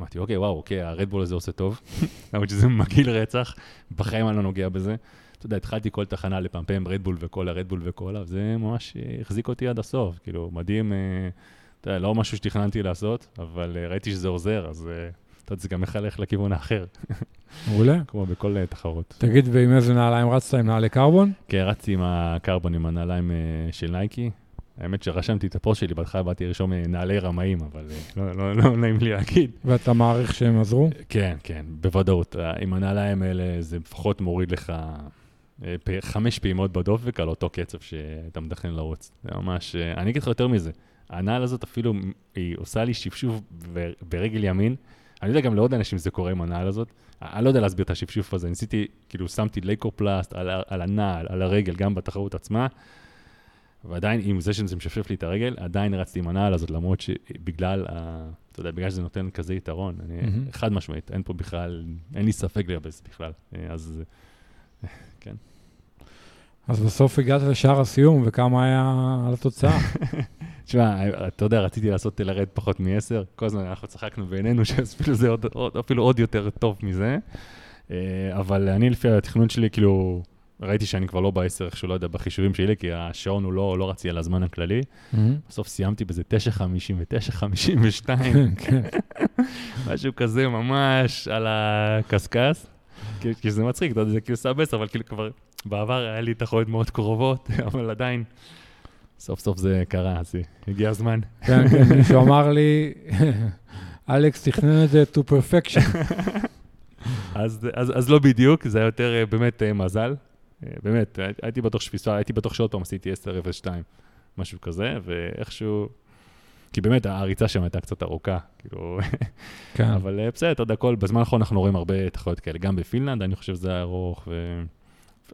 אמרתי, אוקיי, וואו, אוקיי, הרדבול הזה עושה טוב, [LAUGHS] למרות שזה מגעיל רצח, בחיים אני לא נוגע בזה. אתה יודע, התחלתי כל תחנה לפמפם רדבול וקולה, רדבול וקולה, וזה ממש החזיק אותי עד הסוף. כאילו, מדהים, אה, אתה יודע, לא משהו שתכננתי לעשות, אבל אה, ראיתי שזה עוזר, אז אה, אתה יודע, זה גם מחלך לכיוון האחר. מעולה. כמו בכל תחרות. תגיד, ועם איזה נעליים רצת? עם נעלי קרבון? כן, רצתי עם הקרבון, עם הנעליים של נייקי. האמת שרשמתי את הפוסט שלי, בהתחלה באתי לרשום נעלי רמאים, אבל לא, לא, לא נעים לי להגיד. ואתה מעריך שהם עזרו? כן, כן, בוודאות. עם הנעליים האלה זה לפחות מוריד לך אה, חמש פעימות בדופק על אותו קצב שאתה מתכנן לרוץ. זה ממש, אה, אני אגיד לך יותר מזה, הנעל הזאת אפילו, היא עושה לי שפשוף ברגל ימין. אני יודע גם לעוד אנשים זה קורה עם הנעל הזאת. אני לא יודע להסביר את השפשוף הזה, ניסיתי, כאילו שמתי לייקופלסט על, על הנעל, על הרגל, גם בתחרות עצמה, ועדיין, עם זה שזה משפשף לי את הרגל, עדיין רצתי עם הנעל הזאת, למרות שבגלל, ה, אתה יודע, בגלל שזה נותן כזה יתרון, אני, mm-hmm. חד משמעית, אין פה בכלל, אין לי ספק לגבי זה בכלל. אז [LAUGHS] כן. אז בסוף הגעת לשער הסיום, וכמה היה על התוצאה? [LAUGHS] תשמע, אתה יודע, רציתי לעשות לרד פחות מ-10, כל הזמן אנחנו צחקנו בינינו, שאפילו זה עוד, עוד, אפילו עוד יותר טוב מזה. אה, אבל אני, לפי התכנון שלי, כאילו, ראיתי שאני כבר לא ב-10, איכשהו, לא יודע, בחישובים שלי, כי השעון הוא לא, לא רצי על הזמן הכללי. Mm-hmm. בסוף סיימתי בזה 9.50 ו-9.52. כן. [LAUGHS] משהו כזה ממש על הקשקש. כי זה מצחיק, אתה יודע, זה כאילו סבס, אבל כאילו כבר בעבר היה לי תחרויות מאוד קרובות, [LAUGHS] אבל עדיין, סוף סוף זה קרה, אז הגיע הזמן. כן, כן, מישהו אמר לי, אלכס תכנן את זה to perfection. אז, אז, אז לא בדיוק, זה היה יותר אה, באמת אה, מזל. אה, באמת, הייתי בטוח שפיסה, הייתי בטוח שעוד פעם עשיתי 10-0-2, משהו כזה, ואיכשהו... כי באמת, הריצה שם הייתה קצת ארוכה, כאילו... כן. אבל בסדר, אתה יודע, כל, בזמן האחרון אנחנו רואים הרבה תחרויות כאלה, גם בפינלנד, אני חושב שזה היה ארוך, ו...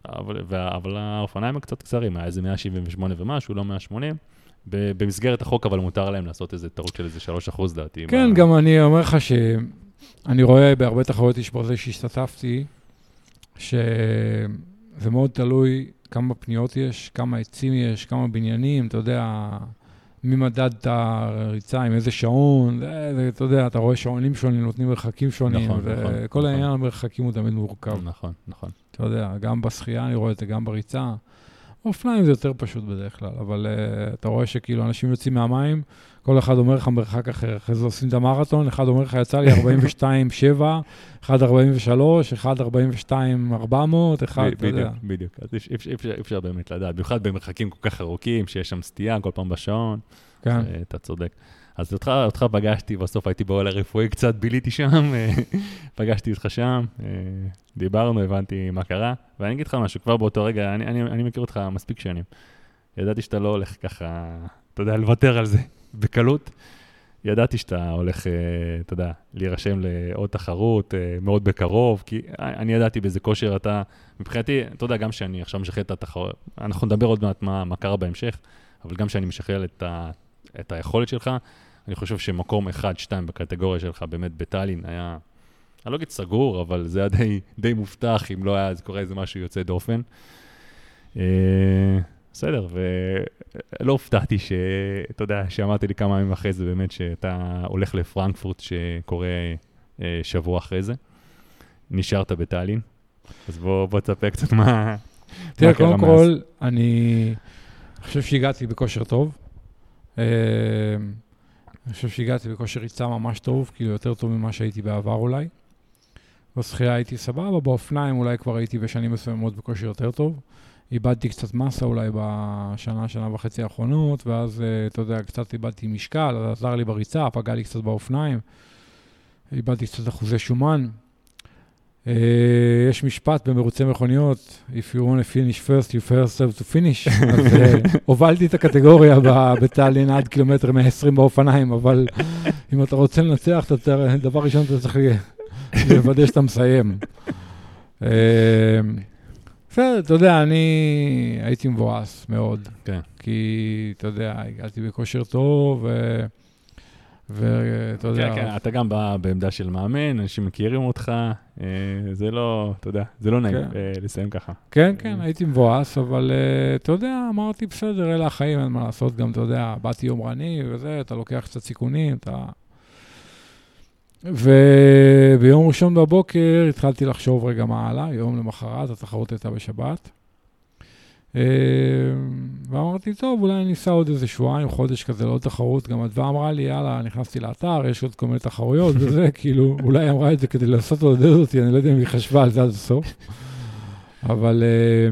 אבל. אבל האופניים הם קצת קצרים, היה איזה 178 ומשהו, לא 180. במסגרת החוק, אבל מותר להם לעשות איזה טעות של איזה 3 אחוז, דעתי. כן, מה... גם אני אומר לך שאני רואה בהרבה תחרויות אישפרזי שהשתתפתי, שזה מאוד תלוי כמה פניות יש, כמה עצים יש, כמה בניינים, אתה יודע... מי מדד את הריצה, עם איזה שעון, זה, זה, אתה יודע, אתה רואה שעונים שונים, נותנים מרחקים שונים, נכון, וכל נכון, נכון. העניין נכון. המרחקים הוא תמיד מורכב. נכון, נכון. אתה יודע, גם בשחייה אני רואה את זה, גם בריצה. אופניים זה יותר פשוט בדרך כלל, אבל uh, אתה רואה שכאילו אנשים יוצאים מהמים, כל אחד אומר לך מרחק אחר, אחרי זה עושים את המרתון, אחד אומר לך, יצא לי [LAUGHS] 42-7, אחד 43, אחד 42 400, אחד, אתה יודע. בדיוק, בדיוק. אז אי אפשר באמת לדעת, במיוחד במרחקים כל כך ארוכים, שיש שם סטייה כל פעם בשעון. כן. אתה צודק. אז אותך, אותך פגשתי, בסוף הייתי באוהל הרפואי, קצת ביליתי שם, אה, [LAUGHS] פגשתי אותך שם, אה, דיברנו, הבנתי מה קרה, ואני אגיד לך משהו, כבר באותו רגע, אני, אני, אני מכיר אותך מספיק שנים. ידעתי שאתה לא הולך ככה, אתה יודע, לוותר על זה [LAUGHS] בקלות. ידעתי שאתה הולך, אה, אתה יודע, להירשם לעוד תחרות מאוד בקרוב, כי אני ידעתי באיזה כושר אתה, מבחינתי, אתה יודע, גם שאני עכשיו משחרר את התחרות, אנחנו נדבר עוד מעט מה, מה קרה בהמשך, אבל גם שאני משחרר את. את היכולת שלך. אני חושב שמקום 1-2 בקטגוריה שלך באמת בטאלין היה, אני לא אגיד סגור, אבל זה היה די, די מובטח, אם לא היה, אז קורה איזה משהו יוצא דופן. Uh, בסדר, ולא הופתעתי שאתה יודע, שאמרתי לי כמה ימים אחרי זה באמת שאתה הולך לפרנקפורט שקורה אה, שבוע אחרי זה. נשארת בטאלין, אז בוא, בוא תספר קצת מה, תראה, קודם. כל, אני חושב שהגעתי בכושר טוב. אני חושב שהגעתי בכושר ריצה ממש טוב, כאילו יותר טוב ממה שהייתי בעבר אולי. בשחייה הייתי סבבה, באופניים אולי כבר הייתי בשנים מסוימות בכושר יותר טוב. איבדתי קצת מסה אולי בשנה, שנה וחצי האחרונות, ואז, אה, אתה יודע, קצת איבדתי משקל, עזר לי בריצה, פגע לי קצת באופניים. איבדתי קצת אחוזי שומן. אה, יש משפט במרוצי מכוניות, If you want to finish first, you first have to finish. [LAUGHS] אז אה, הובלתי את הקטגוריה בטאלין עד קילומטר 120 באופניים, אבל אם אתה רוצה לנצח, אתה דבר ראשון אתה צריך לוודא שאתה מסיים. אה, בסדר, אתה יודע, אני הייתי מבואס מאוד. כן. כי, אתה יודע, הגעתי בכושר טוב, ו- ואתה יודע... כן, כן, אתה גם בא בעמדה של מאמן, אנשים מכירים אותך, אה, זה לא, אתה יודע, זה לא נעים כן. אה, לסיים ככה. כן, כן, הייתי מבואס, אבל uh, אתה יודע, אמרתי, בסדר, אלה החיים, אין מה לעשות, גם, אתה יודע, באתי יומרני וזה, אתה לוקח קצת סיכונים, אתה... וביום ראשון בבוקר התחלתי לחשוב רגע מה הלאה, יום למחרת, התחרות הייתה בשבת. אה, ואמרתי, טוב, אולי אני אסע עוד איזה שבועיים, חודש כזה לעוד תחרות. גם אדווה אמרה לי, יאללה, נכנסתי לאתר, יש עוד כל מיני תחרויות וזה, [LAUGHS] כאילו, אולי אמרה את זה כדי לנסות לעודד אותי, אני לא יודע אם היא חשבה על זה עד הסוף. אבל אה,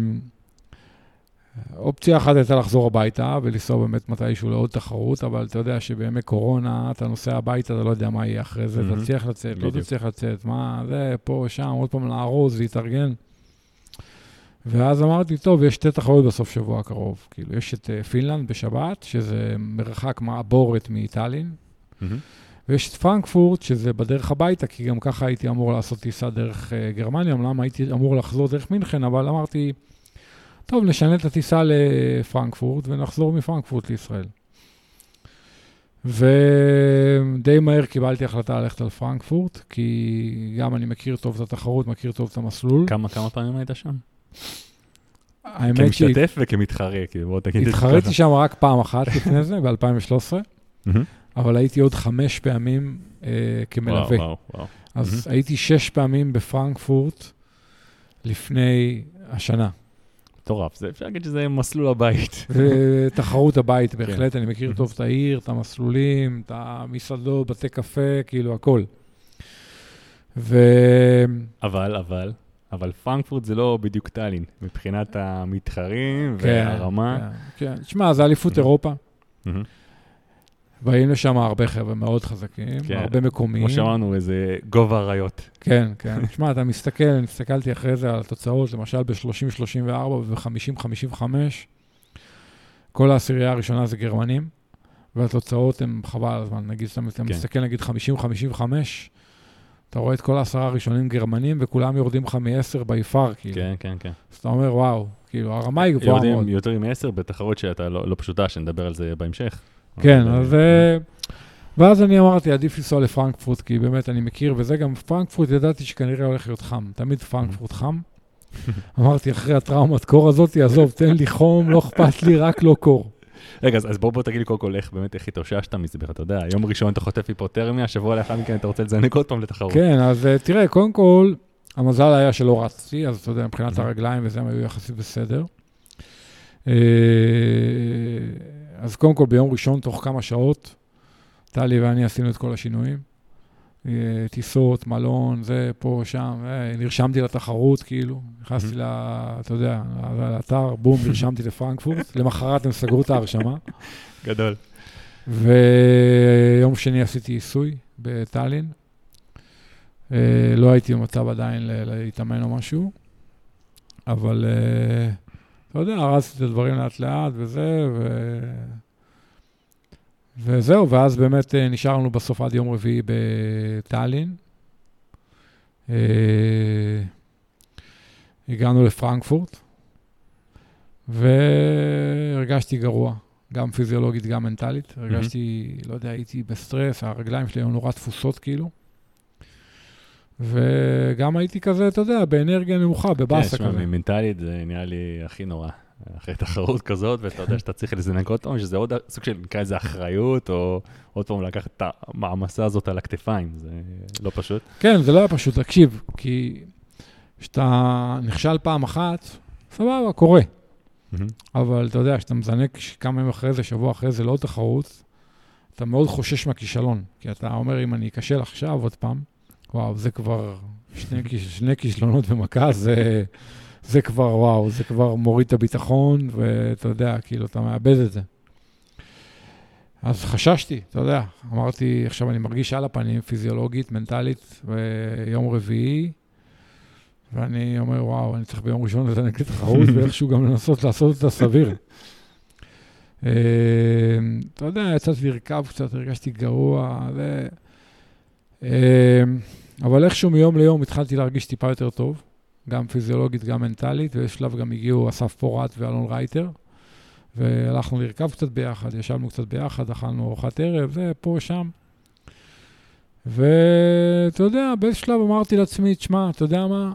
אופציה אחת הייתה לחזור הביתה ולנסוע באמת מתישהו לעוד תחרות, אבל אתה יודע שבימי קורונה, אתה נוסע הביתה, אתה לא יודע מה יהיה אחרי זה, מהמם. תצליח לצאת, לא. תצליח לצאת, מה, זה, פה, שם, עוד פעם לארוז, להתארגן. ואז אמרתי, טוב, יש שתי תחרויות בסוף שבוע הקרוב. כאילו, יש את אה, פינלנד בשבת, שזה מרחק מעבורת מהמם. ויש את פרנקפורט, שזה בדרך הביתה, כי גם ככה הייתי אמור לעשות טיסה דרך uh, גרמניה, אומנם הייתי אמור לחזור דרך מינכן, אבל אמרתי, טוב, נשנה את הטיסה לפרנקפורט ונחזור מפרנקפורט לישראל. ודי מהר קיבלתי החלטה ללכת על פרנקפורט, כי גם אני מכיר טוב את התחרות, מכיר טוב את המסלול. כמה, כמה פעמים היית שם? האמת כמשתתף וכמתחרה, כאילו, בוא תגיד את זה שהתחרתי ככה. שם רק פעם אחת לפני זה, ב-2013, מהמם. אבל הייתי עוד חמש פעמים אה, כמלווה. וואו, וואו. אז הייתי שש פעמים בפרנקפורט לפני השנה. מטורף, זה אפשר להגיד שזה מסלול הבית. [LAUGHS] ותחרות הבית, כן. בהחלט, אני מכיר טוב את העיר, את המסלולים, את המסעדות, בתי קפה, כאילו, הכל. ו... אבל, אבל, אבל פרנקפורט זה לא בדיוק טאלין, מבחינת המתחרים כן, והרמה. כן, כן. תשמע, זה אליפות אירופה. באים לשם הרבה חבר'ה מאוד חזקים, כן. הרבה מקומיים. כמו שאמרנו, איזה גובה אריות. כן, כן. תשמע, אתה מסתכל, אני הסתכלתי אחרי זה על התוצאות, למשל ב-30-34 וב-50-55, כל העשירייה הראשונה זה גרמנים, והתוצאות הן חבל על הזמן. נגיד, אתה אתה כן. מסתכל נגיד 50-55, אתה רואה את כל העשרה הראשונים גרמנים, וכולם יורדים לך מ-10 ביפר, כאילו. כן, כן, כן. אז אתה אומר, וואו, כאילו, הרמה היא גבוהה מאוד. יורדים יותר מ-10 בתחרות שאתה לא לא פשוטה, שנדבר על זה בהמשך. כן, אז... אה, אה, ואז אני אמרתי, עדיף לנסוע לפרנקפורט, כי באמת אני מכיר, וזה גם פרנקפורט, ידעתי שכנראה הולך להיות חם. תמיד פרנקפורט חם. [LAUGHS] אמרתי, אחרי הטראומת קור הזאת, עזוב, תן לי חום, לא אכפת לי, רק לא קור. רגע, אז בוא בוא תגיד לי קודם כל איך באמת, איך התאוששת מזה בכלל, אתה יודע, יום ראשון אתה חוטף היפותרמיה, שבוע לאחר מכן אתה רוצה לזנק עוד פעם לתחרות. כן, אז אה, תראה, קודם כל, המזל היה שלא רצתי, אז אתה יודע, מבחינת. הרגליים וזה, הם היו יחסית בסדר. אה, אז קודם כל, ביום ראשון, תוך כמה שעות, טלי ואני עשינו את כל השינויים. אה, טיסות, מלון, זה, פה, שם, אה, נרשמתי לתחרות, כאילו, נכנסתי. ל... אתה יודע, לאתר, בום, [LAUGHS] נרשמתי לפרנקפורט. למחרת הם סגרו את ההרשמה. גדול. ויום שני עשיתי עיסוי בטאלין. אה, לא הייתי במצב עדיין להתאמן או משהו, אבל אתה יודע, הרסתי את הדברים לאט לאט וזה, ו... וזהו, ואז באמת אה, נשארנו בסוף עד יום רביעי בטאלין. אה, הגענו לפרנקפורט, והרגשתי גרוע. גם פיזיולוגית, גם מנטלית. הרגשתי, לא יודע, הייתי בסטרס, הרגליים שלי היו נורא תפוסות כאילו. וגם הייתי כזה, אתה יודע, באנרגיה נמוכה, כן, בבאסה שמע, כזה. מנטלית זה נראה לי הכי נורא. אחרי תחרות כזאת, ואתה יודע שאתה צריך לזנק עוד פעם, שזה עוד סוג של, נקרא לזה אחריות, או עוד פעם לקחת את המעמסה הזאת על הכתפיים, זה לא פשוט. כן, זה לא היה פשוט, תקשיב, כי כשאתה נכשל פעם אחת, סבבה, קורה. אבל אתה יודע, כשאתה מזנק כמה ימים אחרי זה, שבוע אחרי זה, לעוד תחרות, אתה מאוד חושש מהכישלון. כי אתה אומר, אם אני אכשל עכשיו עוד פעם, וואו, זה כבר שני, שני כישלונות במכה, זה, זה כבר, וואו, זה כבר מוריד את הביטחון, ואתה יודע, כאילו, אתה מאבד את זה. אז חששתי, אתה יודע, אמרתי, עכשיו אני מרגיש על הפנים, פיזיולוגית, מנטלית, ויום רביעי, ואני אומר, וואו, אני צריך ביום ראשון לזנק לתחרות, [LAUGHS] ואיכשהו גם לנסות לעשות את הסביר. אה, אתה יודע, יצאתי לרכב קצת, הרגשתי גרוע, ו... אה, אבל איכשהו מיום ליום התחלתי להרגיש טיפה יותר טוב, גם פיזיולוגית, גם מנטלית, ובשלב גם הגיעו אסף פורט ואלון רייטר, והלכנו לרכב קצת ביחד, ישבנו קצת ביחד, אכלנו ארוחת ערב, זה פה, שם. ואתה יודע, באיזה שלב אמרתי לעצמי, תשמע, אתה יודע מה?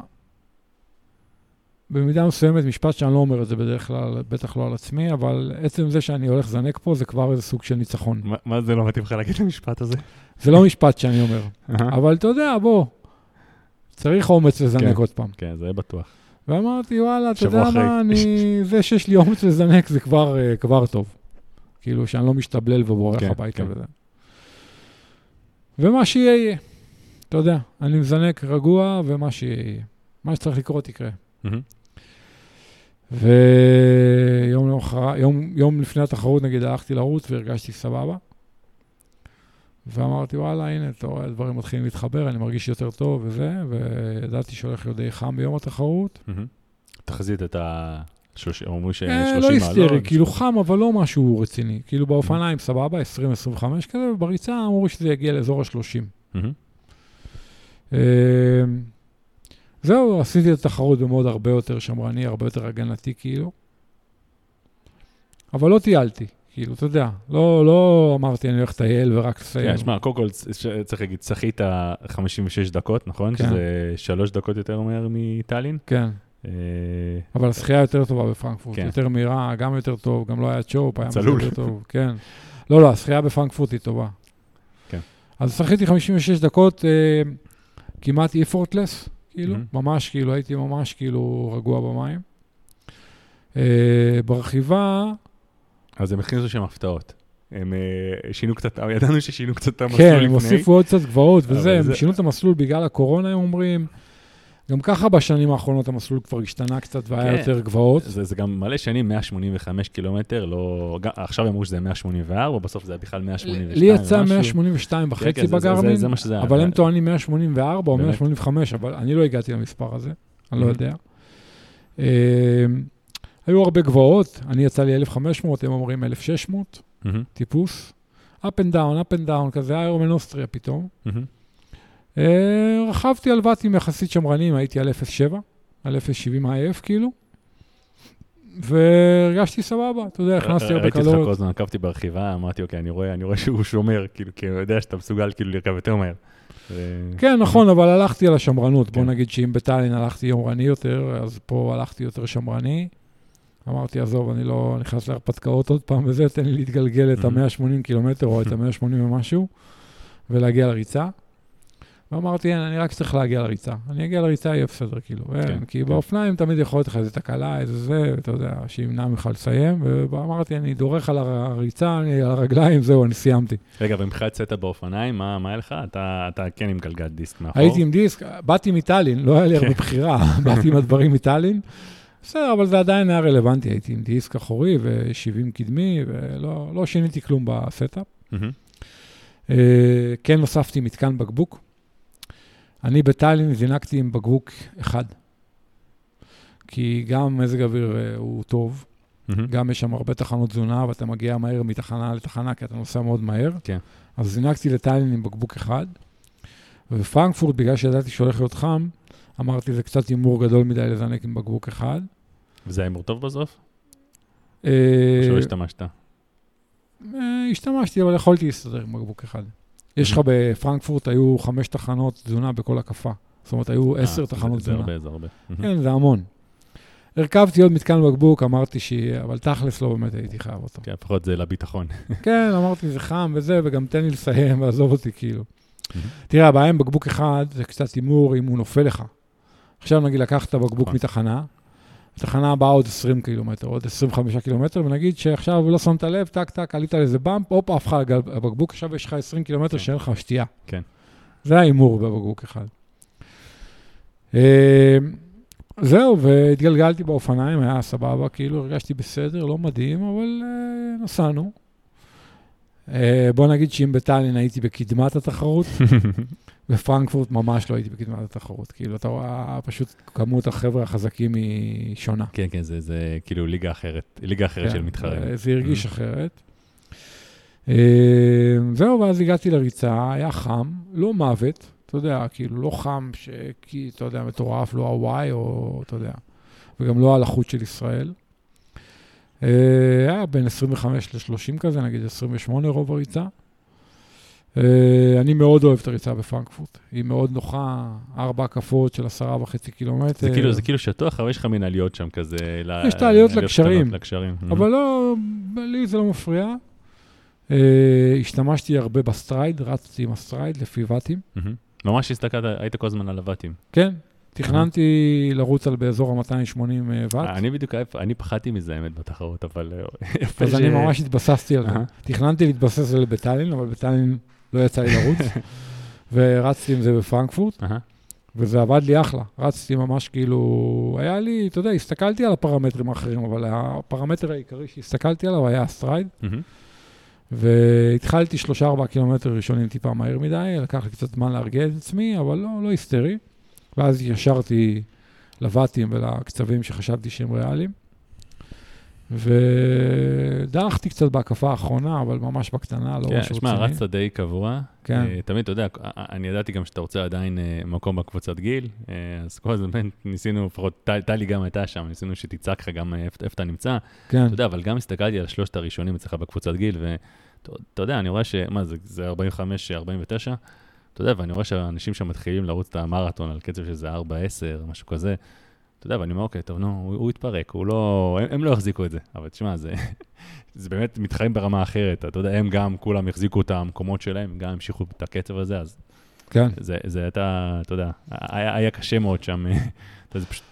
במידה מסוימת, משפט שאני לא אומר את זה בדרך כלל, בטח לא על עצמי, אבל עצם זה שאני הולך לזנק פה, זה כבר איזה סוג של ניצחון. מה, מה זה לא מתאים לך להגיד את המשפט הזה? זה לא משפט שאני אומר, אבל אתה יודע, בוא, צריך אומץ לזנק כן. עוד פעם. כן, זה בטוח. ואמרתי, וואלה, אתה יודע אחרי. מה, אני, [LAUGHS] זה שיש לי אומץ לזנק זה כבר, אה, כבר טוב. כאילו, שאני לא משתבלל ובורח כן, הביתה כן. וזה. ומה שיהיה, יהיה. אתה יודע, אני מזנק רגוע, ומה שיהיה, יהיה. מה שצריך לקרות, יקרה. ויום יום, יום לפני התחרות, נגיד, הלכתי לרוץ והרגשתי סבבה. ואמרתי, וואלה, הנה, אתה רואה, הדברים מתחילים להתחבר, אני מרגיש יותר טוב וזה, וידעתי שהולך להיות די חם ביום התחרות. תחזית את ה... אומרים ש-30 אה, מעלות. לא היסטרי, כאילו חם, אבל לא משהו רציני. כאילו באופניים, סבבה, 20-25 כזה, ובריצה אמרו שזה יגיע לאזור ה-30. מהמם. זהו, עשיתי את התחרות במוד הרבה יותר שמרני, הרבה יותר הגנתי, כאילו. אבל לא טיילתי, כאילו, אתה יודע, לא, לא אמרתי אני הולך לטייל ורק לסיים. כן, שמע, קודם כל צריך להגיד, שחית 56 דקות, נכון? כן. שזה שלוש דקות יותר מהר מטאלין. כן, אה, אבל השחייה יותר טובה בפרנקפורט, כן. יותר מהירה, גם יותר טוב, גם לא היה צ'ופ, היה צלול. יותר טוב, כן. לא, לא, השחייה בפרנקפורט היא טובה. כן. אז שחיתי 56 דקות, אה, כמעט effortless, כאילו, מהמם. ממש, כאילו, הייתי ממש, כאילו, רגוע במים. אה, ברכיבה, אז הם הכניסו שם הפתעות. הם אה, שינו קצת, ידענו ששינו קצת את המסלול כן, לפני. הם הוסיפו עוד קצת גבעות וזה, זה- הם שינו את המסלול בגלל הקורונה, הם אומרים. גם ככה בשנים האחרונות המסלול כבר השתנה קצת והיה כן. יותר גבעות. זה, זה גם מלא שנים, 185 קילומטר, לא... גם, עכשיו אמרו שזה 184, בסוף זה היה בכלל 182 לי יצא ומשהו. 182 כן, וחצי כן, זה- זה- בגרמין, זה, זה מה שזה היה. אבל הם טוענים 184 או באמת? 185, אבל אני לא הגעתי למספר הזה, אני לא. יודע. היו הרבה גבעות, אני יצא לי 1,500, הם אומרים 1,600, מהמם, טיפוס. up and down, up and down, כזה איירומן אוסטריה פתאום. מהמם. אה, רכבתי על ואטים יחסית שמרנים, הייתי על 0.7, על 0.70 IF כאילו, והרגשתי סבבה, אתה יודע, הכנסתי הרבה ראיתי אותך כל. הזמן, עקבתי ברכיבה, אמרתי, אוקיי, אני רואה, אני רואה שהוא שומר, כאילו, כי הוא יודע שאתה מסוגל כאילו לרכב יותר מהר. כן, נכון, אבל הלכתי על השמרנות. בוא כן. נגיד שאם בטאלין הלכתי יומרני יותר, אז פה הלכתי יותר שמרני. אמרתי, עזוב, אני לא נכנס להרפתקאות עוד פעם וזה, תן לי להתגלגל את Mhm. ה-180 קילומטר או את [LAUGHS] ה-180 ומשהו, ולהגיע לריצה. ואמרתי, אין, אני רק צריך להגיע לריצה. אני אגיע לריצה, יהיה בסדר, כאילו. אין, כן, כי כן. באופניים תמיד יכול להיות לך איזה תקלה, איזה זה, אתה יודע, שימנע ממך לסיים. ואמרתי, אני דורך על הריצה, אני על הרגליים, זהו, אני סיימתי. רגע, ומבחינת יצאת באופניים, מה מה היה לך? אתה אתה כן עם גלגל דיסק מאחור. הייתי עם דיסק, באתי מטאלין, לא היה לי הרבה כן. בחירה, [LAUGHS] באתי עם הדברים מטאלין. בסדר, אבל זה עדיין היה רלוונטי, הייתי עם דיסק אחורי ו-70 קדמי, ולא לא שיניתי כלום ב setup. מהמם, אה, כן הוספתי מתקן בקבוק. אני בטאלין זינקתי עם בקבוק אחד. כי גם מזג האוויר אה, הוא טוב, מהמם. גם יש שם הרבה תחנות תזונה, ואתה מגיע מהר מתחנה לתחנה, כי אתה נוסע מאוד מהר. כן. אז זינקתי לטאלין עם בקבוק אחד. ובפרנקפורט, בגלל שידעתי שהולך להיות חם, אמרתי, זה קצת הימור גדול מדי לזנק עם בקבוק אחד. וזה היה הימור טוב בסוף? אה, או שלא השתמשת? אה, השתמשתי, אבל יכולתי להסתדר עם בקבוק אחד. יש לך בפרנקפורט, היו חמש תחנות תזונה בכל הקפה. זאת אומרת, היו עשר אה, תחנות זה- זה תזונה. הרבה, זה הרבה. כן, זה המון. הרכבתי עוד מתקן בקבוק, אמרתי שיהיה, אבל תכלס לא באמת הייתי חייב אותו. כן, לפחות זה לביטחון. כן, אמרתי, זה חם וזה, וגם תן לי לסיים, ועזוב אותי, כאילו. תראה, הבעיה עם בקבוק אחד, זה קצת הימור אם הוא נופל לך. עכשיו נגיד לקחת בקבוק נכון. מתחנה, התחנה הבאה עוד 20 קילומטר, עוד 25 קילומטר, ונגיד שעכשיו לא שמת לב, טק טק, עלית על איזה באמפ, הופ, עף לך הבקבוק, עכשיו יש לך 20 קילומטר כן. שאין לך שתייה. כן. זה ההימור בבקבוק אחד. אה, זהו, והתגלגלתי באופניים, היה סבבה, כאילו הרגשתי בסדר, לא מדהים, אבל אה, נסענו. אה, בוא נגיד שאם בטאלין הייתי בקדמת התחרות, [LAUGHS] בפרנקפורט ממש לא הייתי בקדמת התחרות. כאילו, אתה רואה, פשוט כמות החבר'ה החזקים היא שונה. כן, כן, זה, זה כאילו ליגה אחרת, ליגה אחרת של כן, מתחרים. זה- זה הרגיש אחרת. אה, זהו, ואז הגעתי לריצה, היה חם, לא מוות, אתה יודע, כאילו, לא חם, ש... כי, אתה יודע, מטורף, לא הוואי, או, אתה יודע, וגם לא הלחות של ישראל. אה, היה בין 25 ל-30 כזה, נגיד 28 רוב הריצה. אה, אני מאוד אוהב את הריצה בפרנקפורט. היא מאוד נוחה, ארבע הקפות של עשרה וחצי קילומטר. זה כאילו, זה כאילו שטוח, אבל יש לך מין עליות שם כזה. יש את העליות. קטנות לגשרים. אבל לא, לי זה לא מפריע. אה, השתמשתי הרבה ב Stryd, רצתי עם ה Stryd לפי ואטים. ממש הסתכלת, היית כל הזמן על הוואטים. כן, תכננתי לרוץ על באזור ה-280 ואט, אני בדיוק, אני פחדתי מזה, האמת, בתחרות, אבל אה, אז אני ממש התבססתי על זה. תכננתי להתבסס על בטאלין, אבל בטאלין לא יצא לי לרוץ, [LAUGHS] ורצתי עם זה בפרנקפורט, אהה. וזה עבד לי אחלה. רצתי ממש כאילו, היה לי, אתה יודע, הסתכלתי על הפרמטרים האחרים, אבל הפרמטר העיקרי שהסתכלתי עליו היה ה Stryd. מהמם. והתחלתי שלושה ארבעה קילומטר ראשונים טיפה מהר מדי, לקח לי קצת זמן להרגיע את עצמי, אבל לא, לא היסטרי. ואז התיישרתי לוואטים ולקצבים שחשבתי שהם ריאליים. ודרכתי קצת בהקפה האחרונה, אבל ממש בקטנה, לא כן, משהו שמע, רציני. רצת די קבוע. כן. אה, תמיד, אתה יודע, אני ידעתי גם שאתה רוצה עדיין אה, מקום בקבוצת גיל, אה, אז כל הזמן [LAUGHS] ניסינו, לפחות טל- טלי גם הייתה שם, ניסינו שתצעק לך גם אה, איפה אתה נמצא. כן, אתה יודע, אבל גם הסתכלתי על שלושת הראשונים אצלך בקבוצת גיל, ואתה יודע, אני רואה ש... מה זה, זה 45, 49? אתה יודע, ואני רואה שאנשים שם מתחילים לרוץ את המרתון על קצב שזה 4, 10, משהו כזה. אתה יודע, ואני אומר, אוקיי, טוב, נו, הוא, הוא יתפרק, הוא לא... הם, הם לא יחזיקו את זה. אבל תשמע, זה, [LAUGHS] זה באמת מתחרים ברמה אחרת. אתה יודע, הם גם, כולם החזיקו את המקומות שלהם, גם המשיכו את הקצב הזה, אז כן. זה, זה הייתה, אתה יודע, היה, היה קשה מאוד שם. [LAUGHS] זה פשוט...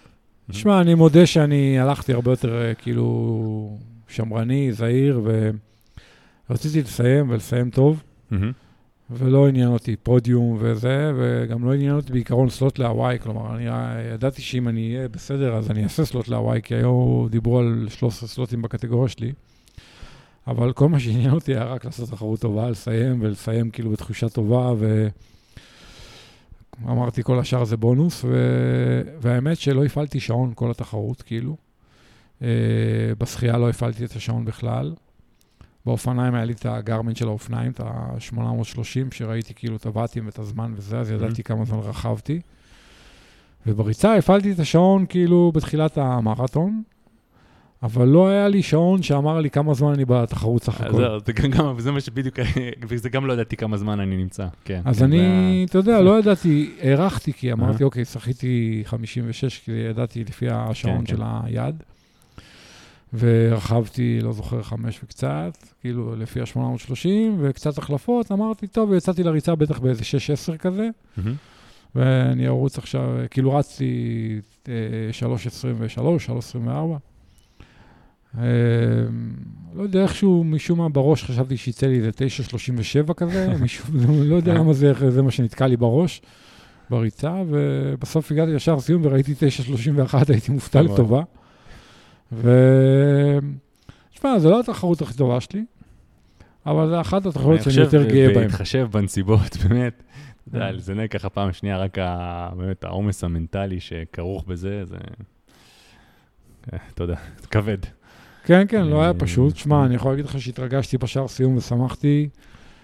שמע, אני מודה שאני הלכתי הרבה יותר אה, כאילו שמרני, זהיר, ורציתי לסיים ולסיים טוב. מהמם. ולא עניין אותי פודיום וזה, וגם לא עניין אותי בעיקרון סלוט להוואי, כלומר, אני ידעתי שאם אני אהיה בסדר, אז אני אעשה סלוט להוואי, כי היו דיברו על 13 סלוטים בקטגוריה שלי, אבל כל מה שעניין אותי היה רק לעשות תחרות טובה, לסיים, ולסיים כאילו בתחושה טובה, ואמרתי, כל השאר זה בונוס, ו... והאמת שלא הפעלתי שעון כל התחרות, כאילו. אה, בשחייה לא הפעלתי את השעון בכלל. באופניים היה לי את הגרמן של האופניים, את ה-830, שראיתי כאילו את הוואטים ואת הזמן וזה, אז ידעתי כמה זמן רכבתי. ובריצה הפעלתי את השעון כאילו בתחילת המרתון, אבל לא היה לי שעון שאמר לי כמה זמן אני בתחרות סך הכל. זהו, זה גם- זה מה שבדיוק, [LAUGHS] וזה גם לא ידעתי כמה זמן אני נמצא, כן. אז כן, אני, אתה יודע, לא [LAUGHS] ידעתי, הערכתי, כי. אמרתי, אוקיי, שחיתי 56, כי ידעתי לפי השעון כן, של היד. ורכבתי, לא זוכר, חמש וקצת, כאילו, לפי ה-830, וקצת החלפות, אמרתי, טוב, יצאתי לריצה בטח באיזה 6-10 כזה, מהמם. ואני ארוץ עכשיו, כאילו רצתי אה, 3.23, 3.24. אה, לא יודע, איכשהו, משום מה בראש חשבתי שיצא לי איזה 9.37 כזה, [LAUGHS] משום, לא יודע למה זה, זה מה שנתקע לי בראש בריצה, ובסוף הגעתי לשער סיום וראיתי 9.31, הייתי מופתע. לטובה. ו... תשמע, זו לא התחרות הכי טובה שלי, אבל זו אחת התחרות שאני יותר גאה בהן. בהתחשב בנסיבות, [LAUGHS] באמת, אתה יודע, כן. לזנק ככה פעם שנייה, רק באמת העומס המנטלי שכרוך בזה, זה... אתה יודע, זה כבד. כן, כן, לא היה פשוט. שמע, אני יכול להגיד לך שהתרגשתי בשער סיום ושמחתי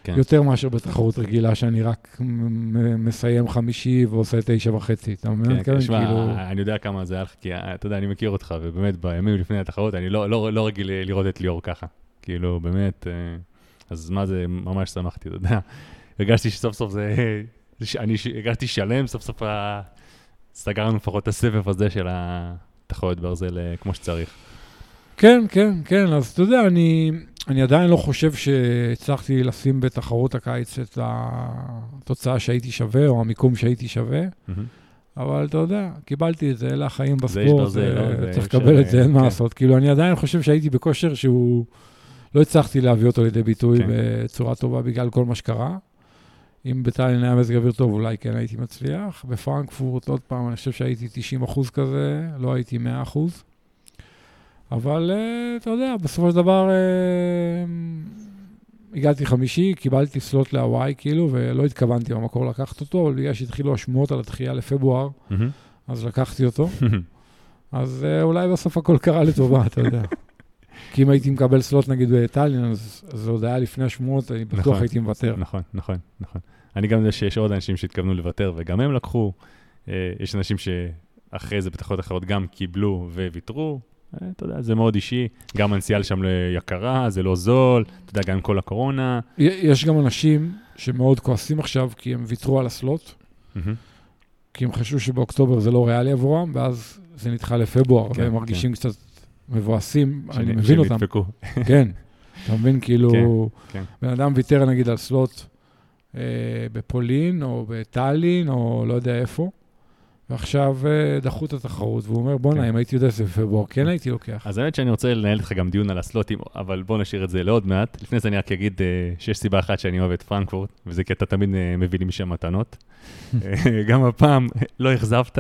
כן. יותר מאשר בתחרות רגילה, שאני רק מסיים חמישי ועושה תשע וחצי. אתה מבין? כן, מתכוון? שמע, כאילו- אני יודע כמה זה היה לך, כי אה, אתה יודע, אני מכיר אותך, ובאמת בימים לפני התחרות, אני לא- לא לא רגיל לראות את ליאור ככה. כאילו, באמת, אה, אז מה זה, ממש שמחתי, אתה יודע. הרגשתי שסוף סוף זה, [LAUGHS] ש- אני ש- הרגשתי שלם, סוף סוף ה- סגרנו לפחות את הסבב הזה של ה... תחרויות ברזל אה, כמו שצריך. כן, כן, כן, אז אתה יודע, אני, אני עדיין לא חושב שהצלחתי לשים בתחרות הקיץ את התוצאה שהייתי שווה, או המיקום שהייתי שווה. אבל אתה יודע, קיבלתי את זה, אלה החיים זה בספורט, לא? אה, זה צריך אפשר, לקבל את זה, אין מה כן. לעשות. כאילו, אני עדיין חושב שהייתי בכושר שהוא, לא הצלחתי להביא אותו לידי ביטוי כן. בצורה טובה בגלל כל מה שקרה. אם בטאלין היה מזג אוויר טוב, אולי כן הייתי מצליח. בפרנקפורט, עוד פעם, אני חושב שהייתי 90 אחוז כזה, לא הייתי 100 אחוז. אבל אה, אתה יודע, בסופו של דבר אה, הגעתי חמישי, קיבלתי סלוט להוואי, כאילו, ולא התכוונתי במקור לקחת אותו, אבל בגלל שהתחילו השמועות על הדחייה לפברואר. אז לקחתי אותו. [LAUGHS] אז אה, אולי בסוף הכל קרה לטובה, אתה יודע. [LAUGHS] כי אם הייתי מקבל סלוט נגיד בטאלין, אז זה עוד היה לפני השמועות, אני בטוח נכון. הייתי מוותר. נכון, נכון, נכון. אני גם יודע שיש עוד אנשים שהתכוונו לוותר וגם הם לקחו. יש אנשים שאחרי זה בתחרות אחרות גם קיבלו וויתרו. אה, אתה יודע, זה מאוד אישי. גם הנסיעה לשם יקרה, זה לא זול. אתה יודע, גם עם כל הקורונה. יש גם אנשים שמאוד כועסים עכשיו כי הם ויתרו על הסלוט. כי הם חשבו שבאוקטובר זה לא ריאלי עבורם, ואז זה נדחה לפברואר, כן, והם מרגישים קצת מבואסים, אני שנ- מבין אותם. שנדפקו. כן, אתה מבין, כאילו, כן. בן אדם ויתר נגיד על סלוט אה, בפולין, או בטאלין, או לא יודע איפה, ועכשיו אה, דחו את התחרות, והוא אומר, בואנה, כן. אם הייתי יודע שזה בפברואר, כן הייתי לוקח. אז האמת שאני רוצה לנהל איתך גם דיון על הסלוטים, אבל בוא נשאיר את זה לעוד מעט. לפני זה אני רק אגיד אה, שיש סיבה אחת שאני אוהב את פרנקפורט, וזה כי אתה תמיד אה, מביא לי משם מתנות. [LAUGHS] גם הפעם לא אכזבת.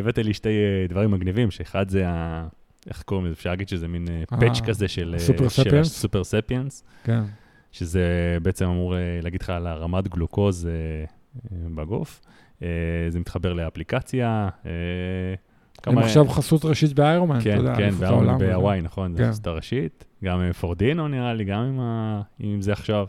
הבאת לי שתי דברים מגניבים, שאחד זה ה... איך קוראים לזה? אפשר להגיד שזה מין פאץ' כזה של... סופר ספיאנס? הסופר ספיאנס, כן. שזה בעצם אמור להגיד לך על הרמת גלוקוז בגוף. אה, זה מתחבר לאפליקציה. אה, הם עכשיו חסות ראשית באיירומן, אתה כן, יודע, כן, וזה. בהוואי, נכון, כן. זה חסות הראשית. גם אה, פורדינו נראה לי, גם עם. עם זה עכשיו.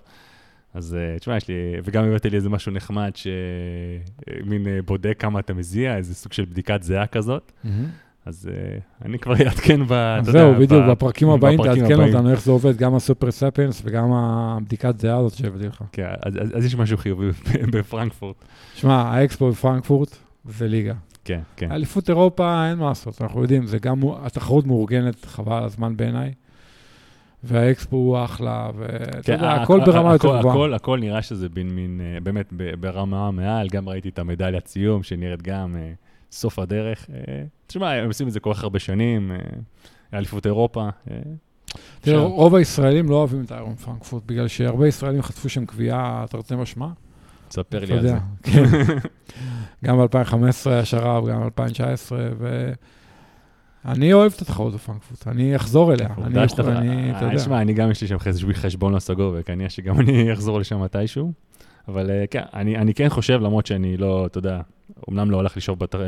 אז אה, תשמע, יש לי, וגם הבאתי לי איזה משהו נחמד, שמין בודק כמה אתה מזיע, איזה סוג של בדיקת זיעה כזאת. מהמם. אז אה, אני כבר [LAUGHS] אעדכן ב... יודע, זהו, בדיוק, ב- בפרקים הבאים תעדכן. אותנו איך זה עובד, גם הסופר ספיאנס וגם הבדיקת זהה הזאת שהבאתי לך. כן, אז, אז, אז יש משהו חיובי [LAUGHS] בפרנקפורט. שמע, האקספו בפרנקפורט זה ליגה. כן, כן. אליפות אירופה, אין מה לעשות, אנחנו יודעים, זה גם, התחרות מאורגנת, חבל הזמן בעיניי. והאקספו הוא אחלה, ואתה כן, יודע, הכל ברמה יותר גבוהה. הכל, הכל נראה שזה בין מין, אה, באמת, ברמה מעל, גם ראיתי את המדליית סיום, שנראית גם אה, סוף הדרך. אה, תשמע, הם עושים את זה כל כך הרבה שנים, אה, אליפות אירופה. אה, תראה. רוב הישראלים לא אוהבים את איירון פרנקפורט, בגלל שהרבה ישראלים חטפו שם קביעה, תרתי משמע. תספר אתה לי על זה. כן. [LAUGHS] גם ב-2015 היה שר"פ, גם ב-2019, ואני אוהב את התחרות בפרנקפורט, אני אחזור אליה. אני שאתה... אני, אתה יודע. תשמע, אני גם יש לי שם חשבון- לא סגור, וכנראה שגם אני [LAUGHS] אחזור לשם מתישהו. אבל כן, אני אני כן חושב, למרות שאני לא, אתה יודע, אומנם לא הלך לי טוב בת- אה,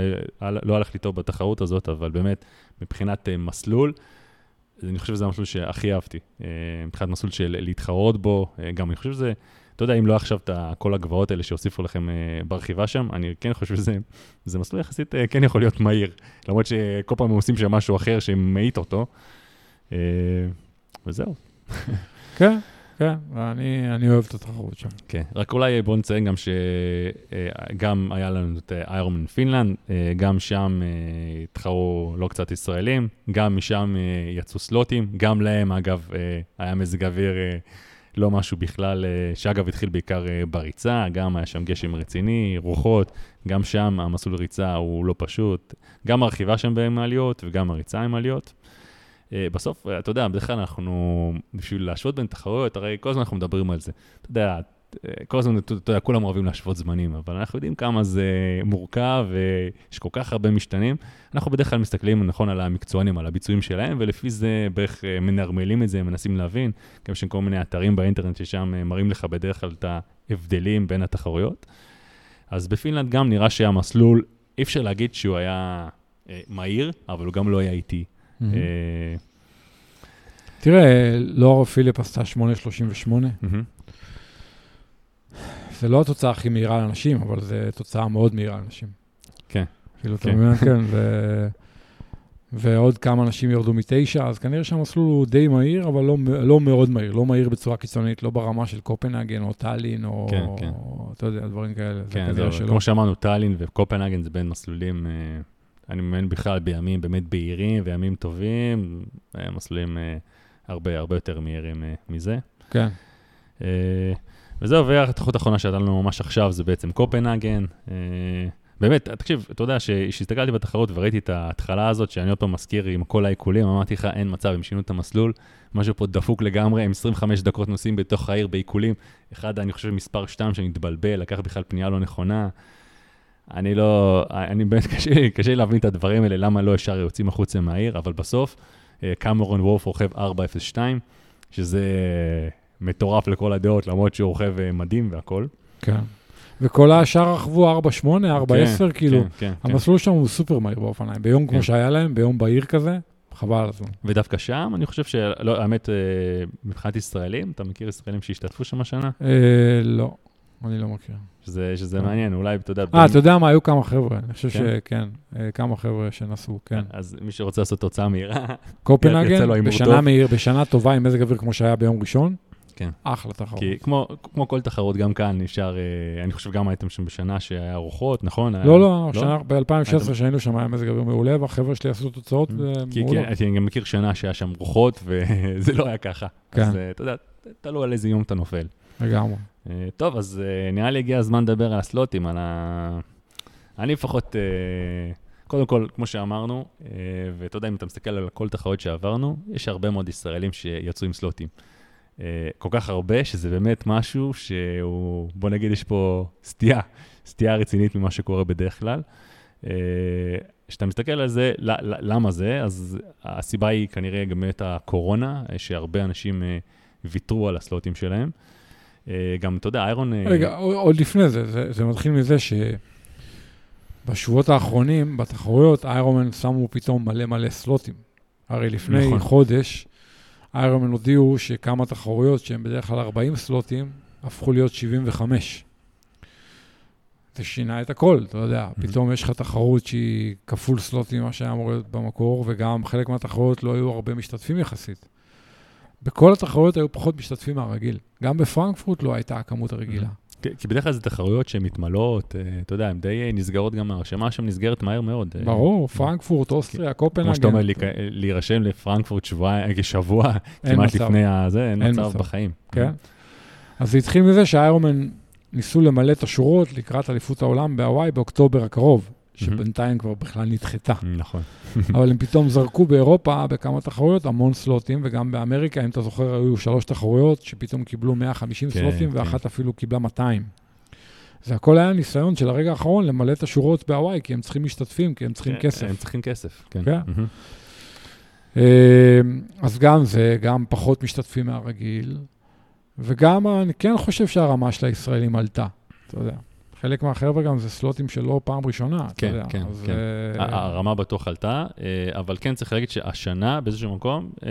לא לי טוב בתחרות הזאת, אבל באמת, מבחינת אה, מסלול, אני חושב שזה המסלול שהכי אהבתי. אה, מבחינת מסלול של להתחרות בו, אה, גם אני חושב שזה, אתה יודע, אם לא עכשיו את כל הגבעות האלה שהוסיפו לכם אה, ברכיבה שם, אני כן חושב שזה זה מסלול יחסית אה, כן יכול להיות מהיר. למרות שכל פעם הם עושים שם משהו אחר שמאיט אותו. אה, וזהו. כן, כן, אני אני אוהב את התחרות שם. כן, רק אולי בואו נציין גם שגם היה לנו את איירומן פינלנד, אה, גם שם אה, התחרו לא קצת ישראלים, גם משם אה, יצאו סלוטים, גם להם אגב אה, היה מזג אוויר אה, לא משהו בכלל, אה, שאגב התחיל בעיקר אה, בריצה, גם היה שם גשם רציני, רוחות, גם שם המסלול ריצה הוא לא פשוט, גם הרכיבה שם במעליות וגם הריצה עם מעליות. אה, בסוף, אה, אתה יודע, בדרך כלל אנחנו, בשביל להשוות בין תחרויות, הרי כל הזמן אנחנו מדברים על זה. אתה יודע, אה, כל הזמן, אתה יודע, כולם אוהבים להשוות זמנים, אבל אנחנו יודעים כמה זה מורכב ויש כל כך הרבה משתנים. אנחנו בדרך כלל מסתכלים, נכון, על המקצוענים, על הביצועים שלהם, ולפי זה בערך מנרמלים את זה, מנסים להבין. גם יש כל מיני אתרים באינטרנט ששם מראים לך בדרך כלל את ההבדלים בין התחרויות. אז בפינלנד גם נראה שהיה מסלול, אי אפשר להגיד שהוא היה מהיר, אבל הוא גם לא היה איטי. אה, תראה, לורה פיליפ עשתה 8.38, מהמם. זה לא התוצאה הכי מהירה לאנשים, אבל זו תוצאה מאוד מהירה לאנשים. כן. כאילו, אתה כן. מבין? כן, ו... ועוד כמה אנשים ירדו מתשע, אז כנראה שהמסלול הוא די מהיר, אבל לא, לא מאוד מהיר, לא מהיר בצורה קיצונית, לא ברמה של קופנהגן או טאלין, או, כן, כן. או אתה יודע, דברים כאלה. זה כן, זהו, שלא. כמו שאמרנו, טאלין וקופנהגן זה בין מסלולים, אה, אני מאמין בכלל בימים באמת בהירים וימים טובים, אה, מסלולים אה, הרבה הרבה יותר מהירים אה, מזה. כן. וזהו, והתחרות האחרונה שהייתה לנו ממש עכשיו זה בעצם קופנהגן. באמת, תקשיב, אתה יודע, כשהסתכלתי בתחרות וראיתי את ההתחלה הזאת, שאני עוד פעם מזכיר עם כל העיקולים, אמרתי לך, אין מצב, הם שינו את המסלול, משהו פה דפוק לגמרי, הם 25 דקות נוסעים בתוך העיר בעיקולים. אחד, אני חושב, מספר 2 שמתבלבל, לקח בכלל פנייה לא נכונה. אני לא, אני באמת, [LAUGHS] קשה לי, קשה לי להבין את הדברים האלה, למה לא ישר יוצאים החוצה מהעיר, אבל בסוף, אה, קמרון וורף רוכב 402, שזה מטורף לכל הדעות, למרות שהוא רוכב אה, מדהים והכל. כן. וכל השאר רכבו 4-8, 4-10, כן, כאילו. כן, כן, כן. המסלול שם הוא סופר מהיר באופניים. ביום כמו כן. שהיה להם, ביום בהיר כזה, חבל על הזמן. ודווקא שם, אני חושב שלא, האמת, אה, מבחינת ישראלים, אתה מכיר ישראלים שהשתתפו שם השנה? אה, לא, אני לא מכיר. שזה, שזה אה. מעניין, אולי, אתה יודע... אה, אתה יודע מה, היו כמה חבר'ה, אני חושב כן? שכן, אה, כמה חבר'ה שנסעו, כן. אז מי שרוצה לעשות תוצאה מהירה, [LAUGHS] קופנהגן, בשנה. מהיר, בשנה טובה עם מזג אוויר כמו שהיה ביום ראשון, כן. אחלה תחרות. כי כמו, כמו כל תחרות, גם כאן נשאר, אה, אני חושב גם הייתם שם בשנה שהיה רוחות, נכון? היה- לא, לא, היה- ב-2016 שהיינו שם היה מזג אוויר מעולה, והחבר'ה שלי עשו תוצאות אה, כי, כי מעולות. אני גם מכיר שנה שהיה שם רוחות, [LAUGHS] וזה לא היה ככה. כן. אז אה, אתה יודע, תלוי על איזה יום אתה נופל. לגמרי. אה, טוב, אז אה, נראה לי הגיע הזמן לדבר על הסלוטים, על ה... אני לפחות, אה, קודם כל, כמו שאמרנו, ואתה יודע, אם אתה מסתכל על כל תחרות שעברנו, יש הרבה מאוד ישראלים שיצאו עם סלוטים. כל כך הרבה, שזה באמת משהו שהוא, בוא נגיד, יש פה סטייה, סטייה רצינית ממה שקורה בדרך כלל. כשאתה מסתכל על זה, למה זה? אז הסיבה היא כנראה גם באמת הקורונה, שהרבה אנשים ויתרו על הסלוטים שלהם. אה, גם, אתה יודע, איירון... אה, רגע, עוד לפני זה, זה, זה מתחיל מזה שבשבועות האחרונים, בתחרויות, איירומן שמו פתאום מלא מלא סלוטים. הרי לפני נכון. חודש, איירומן הודיעו שכמה תחרויות שהן בדרך כלל 40 סלוטים, הפכו להיות 75. זה שינה את הכל, אתה יודע, Mhm. פתאום יש לך תחרות שהיא כפול סלוטים ממה שהיה אמור להיות במקור, וגם חלק מהתחרויות לא היו הרבה משתתפים יחסית. בכל התחרויות היו פחות משתתפים מהרגיל. גם בפרנקפורט לא הייתה הכמות הרגילה. כי- כי בדרך כלל זה תחרויות שהן מתמלאות, אה, אתה יודע, הן די אה, נסגרות גם, הרשימה שם נסגרת מהר מאוד. אה, ברור, פרנקפורט, אוסטריה, קופנהגן. כמו שאתה אומר, להירשם לפרנקפורט שבוע, כמעט. לפני הזה, אין מצב מצב. בחיים. כן. אז זה התחיל מזה שהאיירומן ניסו למלא את השורות לקראת אליפות העולם בהוואי באוקטובר הקרוב, שבינתיים כבר בכלל נדחתה. נכון. אבל הם פתאום זרקו באירופה בכמה תחרויות המון סלוטים, וגם באמריקה, אם אתה זוכר, היו שלוש תחרויות שפתאום קיבלו 150 כן, סלוטים, כן. ואחת אפילו קיבלה 200. זה הכל היה ניסיון של הרגע האחרון למלא את השורות בהוואי, כי הם צריכים משתתפים, כי הם צריכים כן, כסף. הם צריכים כסף, כן. כן. מהמם. אה, אז גם זה, גם פחות משתתפים מהרגיל, וגם אני כן חושב שהרמה של הישראלים עלתה, אתה יודע. חלק מהחבר'ה גם זה סלוטים שלא פעם ראשונה, אתה כן, יודע. כן, אז, כן. אה, ה- הרמה בטוח עלתה, אה, אבל כן צריך להגיד שהשנה באיזשהו מקום, אה,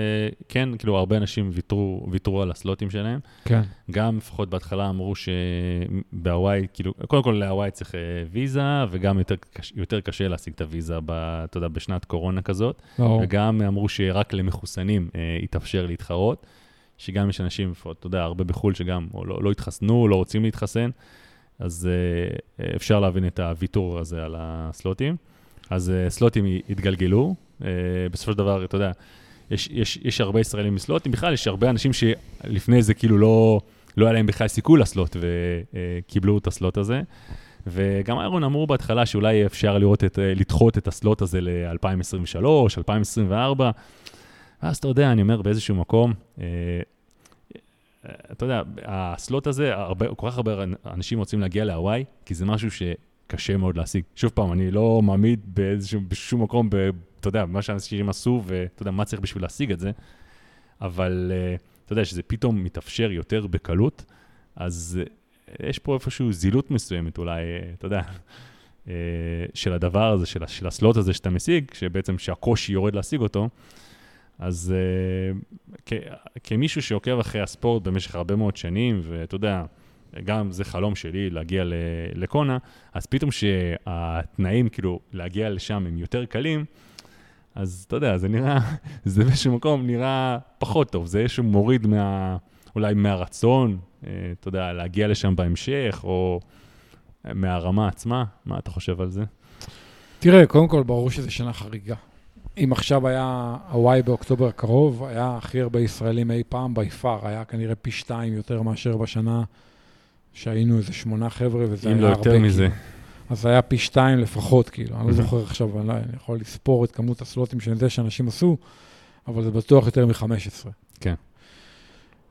כן, כאילו הרבה אנשים ויתרו, ויתרו על הסלוטים שלהם. כן, גם לפחות בהתחלה אמרו שבהוואי, כאילו, קודם כל להוואי צריך ויזה, וגם יותר, יותר קשה להשיג את הוויזה, ב, אתה יודע, בשנת קורונה כזאת. ברור. וגם אמרו שרק למחוסנים יתאפשר להתחרות, שגם יש אנשים, אתה יודע, הרבה בחו"ל שגם לא, לא התחסנו, לא רוצים להתחסן, אז אה, אה, אפשר להבין את הוויתור הזה על הסלוטים. אז אה, סלוטים התגלגלו, בסופו של דבר, אתה יודע, יש, יש, יש הרבה ישראלים מסלוטים, בכלל יש הרבה אנשים שלפני זה כאילו לא, לא היה להם בכלל סיכוי לסלוט וקיבלו את הסלוט הזה. וגם איירון אמרו בהתחלה שאולי אפשר לראות את, לדחות את הסלוט הזה ל-2023, 2024. ואז אתה יודע, אני אומר באיזשהו מקום, אתה יודע, הסלוט הזה, הרבה, כל כך הרבה אנשים רוצים להגיע להוואי, כי זה משהו שקשה מאוד להשיג. שוב פעם, אני לא מעמיד באיזשהו, בשום מקום, ב, אתה יודע, מה שאנשים עשו, ואתה יודע, מה צריך בשביל להשיג את זה, אבל אה, אתה יודע, שזה פתאום מתאפשר יותר בקלות, אז אה, יש פה איפשהו זילות מסוימת אולי, אה, אתה יודע, אה, של הדבר הזה, של הסלוט הזה שאתה משיג, שבעצם שהקושי יורד להשיג אותו. אז uh, כ- כמישהו שעוקב אחרי הספורט במשך הרבה מאוד שנים, ואתה יודע, גם זה חלום שלי להגיע ל- לקונה, אז פתאום שהתנאים כאילו להגיע לשם הם יותר קלים, אז אתה יודע, זה נראה, [LAUGHS] זה באיזשהו מקום נראה פחות טוב, זה איזשהו מוריד מה, אולי מהרצון, אה, אתה יודע, להגיע לשם בהמשך, או מהרמה עצמה, מה אתה חושב על זה? תראה, קודם כל, ברור שזו שנה חריגה. אם עכשיו היה הוואי באוקטובר הקרוב, היה הכי הרבה ישראלים אי פעם בי פאר, היה כנראה פי שתיים יותר מאשר בשנה שהיינו איזה שמונה חבר'ה, וזה אם היה לא הרבה. יותר מזה. כאילו. אז היה פי שתיים לפחות, כאילו. אני לא. זוכר עכשיו, אני, לא, אני יכול לספור את כמות הסלוטים שאני יודע שאנשים עשו, אבל זה בטוח יותר מ-15. כן.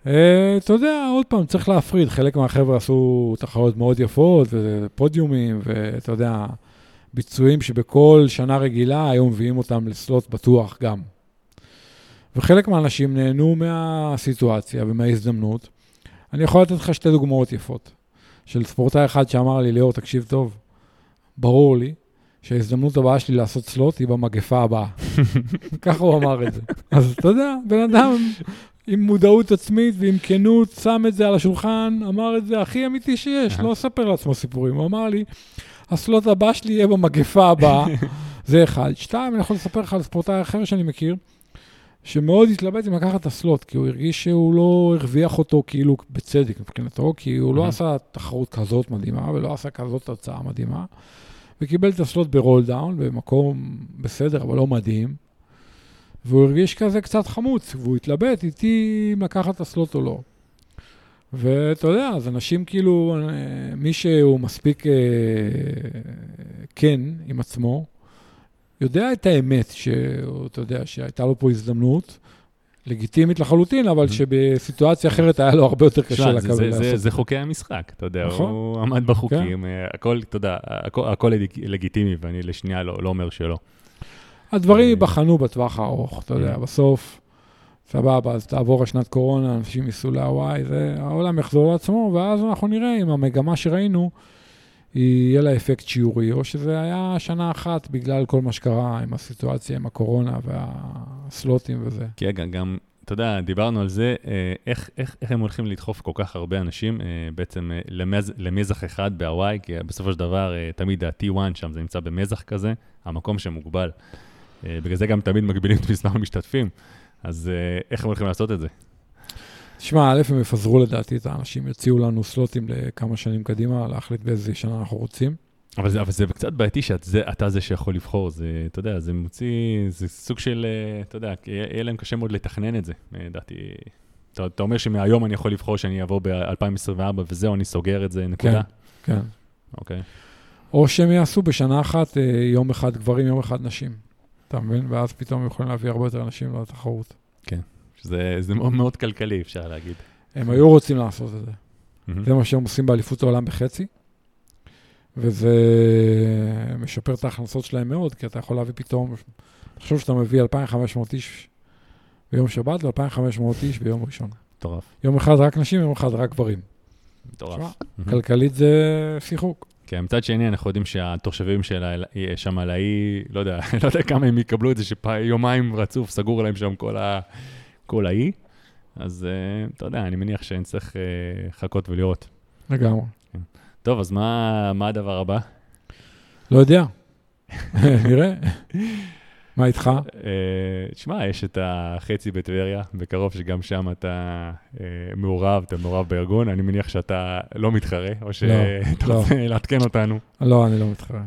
Uh, אתה יודע, עוד פעם, צריך להפריד. חלק מהחבר'ה עשו תחרויות מאוד יפות, ופודיומים, ואתה יודע, ביצועים שבכל שנה רגילה היו מביאים אותם לסלוט בטוח גם. וחלק מהאנשים נהנו מהסיטואציה ומההזדמנות. אני יכול לתת לך שתי דוגמאות יפות. של ספורטאי אחד שאמר לי, ליאור, תקשיב טוב, ברור לי שההזדמנות הבאה שלי לעשות סלוט היא במגפה הבאה. [LAUGHS] ככה הוא אמר את זה. אז אתה יודע, בן אדם עם מודעות עצמית ועם כנות שם את זה על השולחן, אמר את זה הכי אמיתי שיש, לא אספר לעצמו סיפורים. הוא אמר לי, הסלוט הבא שלי יהיה במגפה הבאה, [LAUGHS] זה אחד. שתיים, אני יכול לספר לך על ספורטאי אחר שאני מכיר, שמאוד התלבט אם לקחת את הסלוט, כי הוא הרגיש שהוא לא הרוויח אותו כאילו בצדק מבחינתו, כי הוא לא. עשה תחרות כזאת מדהימה ולא עשה כזאת תוצאה מדהימה, וקיבל את הסלוט ברול דאון, במקום בסדר, אבל לא מדהים, והוא הרגיש כזה קצת חמוץ, והוא התלבט איתי אם לקחת את הסלוט או לא. ואתה יודע, אז אנשים כאילו, אה, מי שהוא מספיק אה, כן עם עצמו, יודע את האמת, שאתה יודע, שהייתה לו פה הזדמנות, לגיטימית לחלוטין, אבל Mhm. שבסיטואציה אחרת היה לו הרבה יותר קשה זה- לקבל זה- לעשות. זה- את זה חוקי המשחק, אתה יודע, נכון. הוא עמד בחוקים, אה, הכל, אתה יודע, הכל- הכל לג- לגיטימי, ואני לשנייה לא לא אומר שלא. הדברים ייבחנו בטווח הארוך, אתה יודע, אה. בסוף, סבבה, אז תעבור השנת קורונה, אנשים ייסעו להוואי, העולם יחזור לעצמו, ואז אנחנו נראה אם המגמה שראינו, יהיה לה אפקט שיעורי, או שזה היה שנה אחת בגלל כל מה שקרה עם הסיטואציה, עם הקורונה והסלוטים וזה. כי רגע, גם, אתה יודע, דיברנו על זה, אה, איך, איך, איך הם הולכים לדחוף כל כך הרבה אנשים אה, בעצם אה, למז, למזח אחד בהוואי, כי בסופו של דבר תמיד ה-T1 שם זה נמצא במזח כזה, המקום שמוגבל. בגלל זה גם תמיד מגבילים את מספר המשתתפים. אז אה, איך הם הולכים לעשות את זה? תשמע, א', הם יפזרו לדעתי את האנשים, יציעו לנו סלוטים לכמה שנים קדימה, להחליט באיזה שנה אנחנו רוצים. אבל זה, אבל זה קצת בעייתי שאתה זה, שיכול לבחור, זה, אתה יודע, זה מוציא, זה סוג של, אה, אתה יודע, יהיה להם קשה מאוד לתכנן את זה, אה, לדעתי. אתה, אתה אומר שמהיום אני יכול לבחור שאני אבוא ב-2024 וזהו, אני סוגר את זה, נקודה? כן. אוקיי. או שהם יעשו בשנה אחת יום אחד גברים, יום אחד נשים. אתה מבין? ואז פתאום יכולים להביא הרבה יותר אנשים לתחרות. שזה זה מאוד מאוד כלכלי, אפשר להגיד. הם היו רוצים לעשות את זה. מהמם. זה מה שהם עושים באליפות העולם בחצי, וזה משפר את ההכנסות שלהם מאוד, כי אתה יכול להביא פתאום, תחשוב שאתה מביא 2,500 איש ביום שבת ו-2,500 איש ביום ראשון. מטורף, יום אחד רק נשים, יום אחד רק גברים. מטורף. תשמע, מהמם. כלכלית זה שיחוק. כן, מצד שני, אנחנו יודעים שהתושבים של שם על האי, לא יודע, [LAUGHS] לא יודע כמה הם יקבלו את זה שיומיים רצוף סגור להם שם כל ה- כל האי. אז אה, אתה יודע, אני מניח שנצטרך אה, לחכות ולראות. לגמרי. טוב, אז מה, מה הדבר הבא? לא יודע. [LAUGHS] נראה. מה איתך? אה, תשמע, יש את החצי בטבריה, בקרוב שגם שם אתה אה, מעורב, אתה מעורב בארגון, אני מניח שאתה לא מתחרה, או שאתה לא. רוצה לעדכן אותנו. לא, אני לא מתחרה.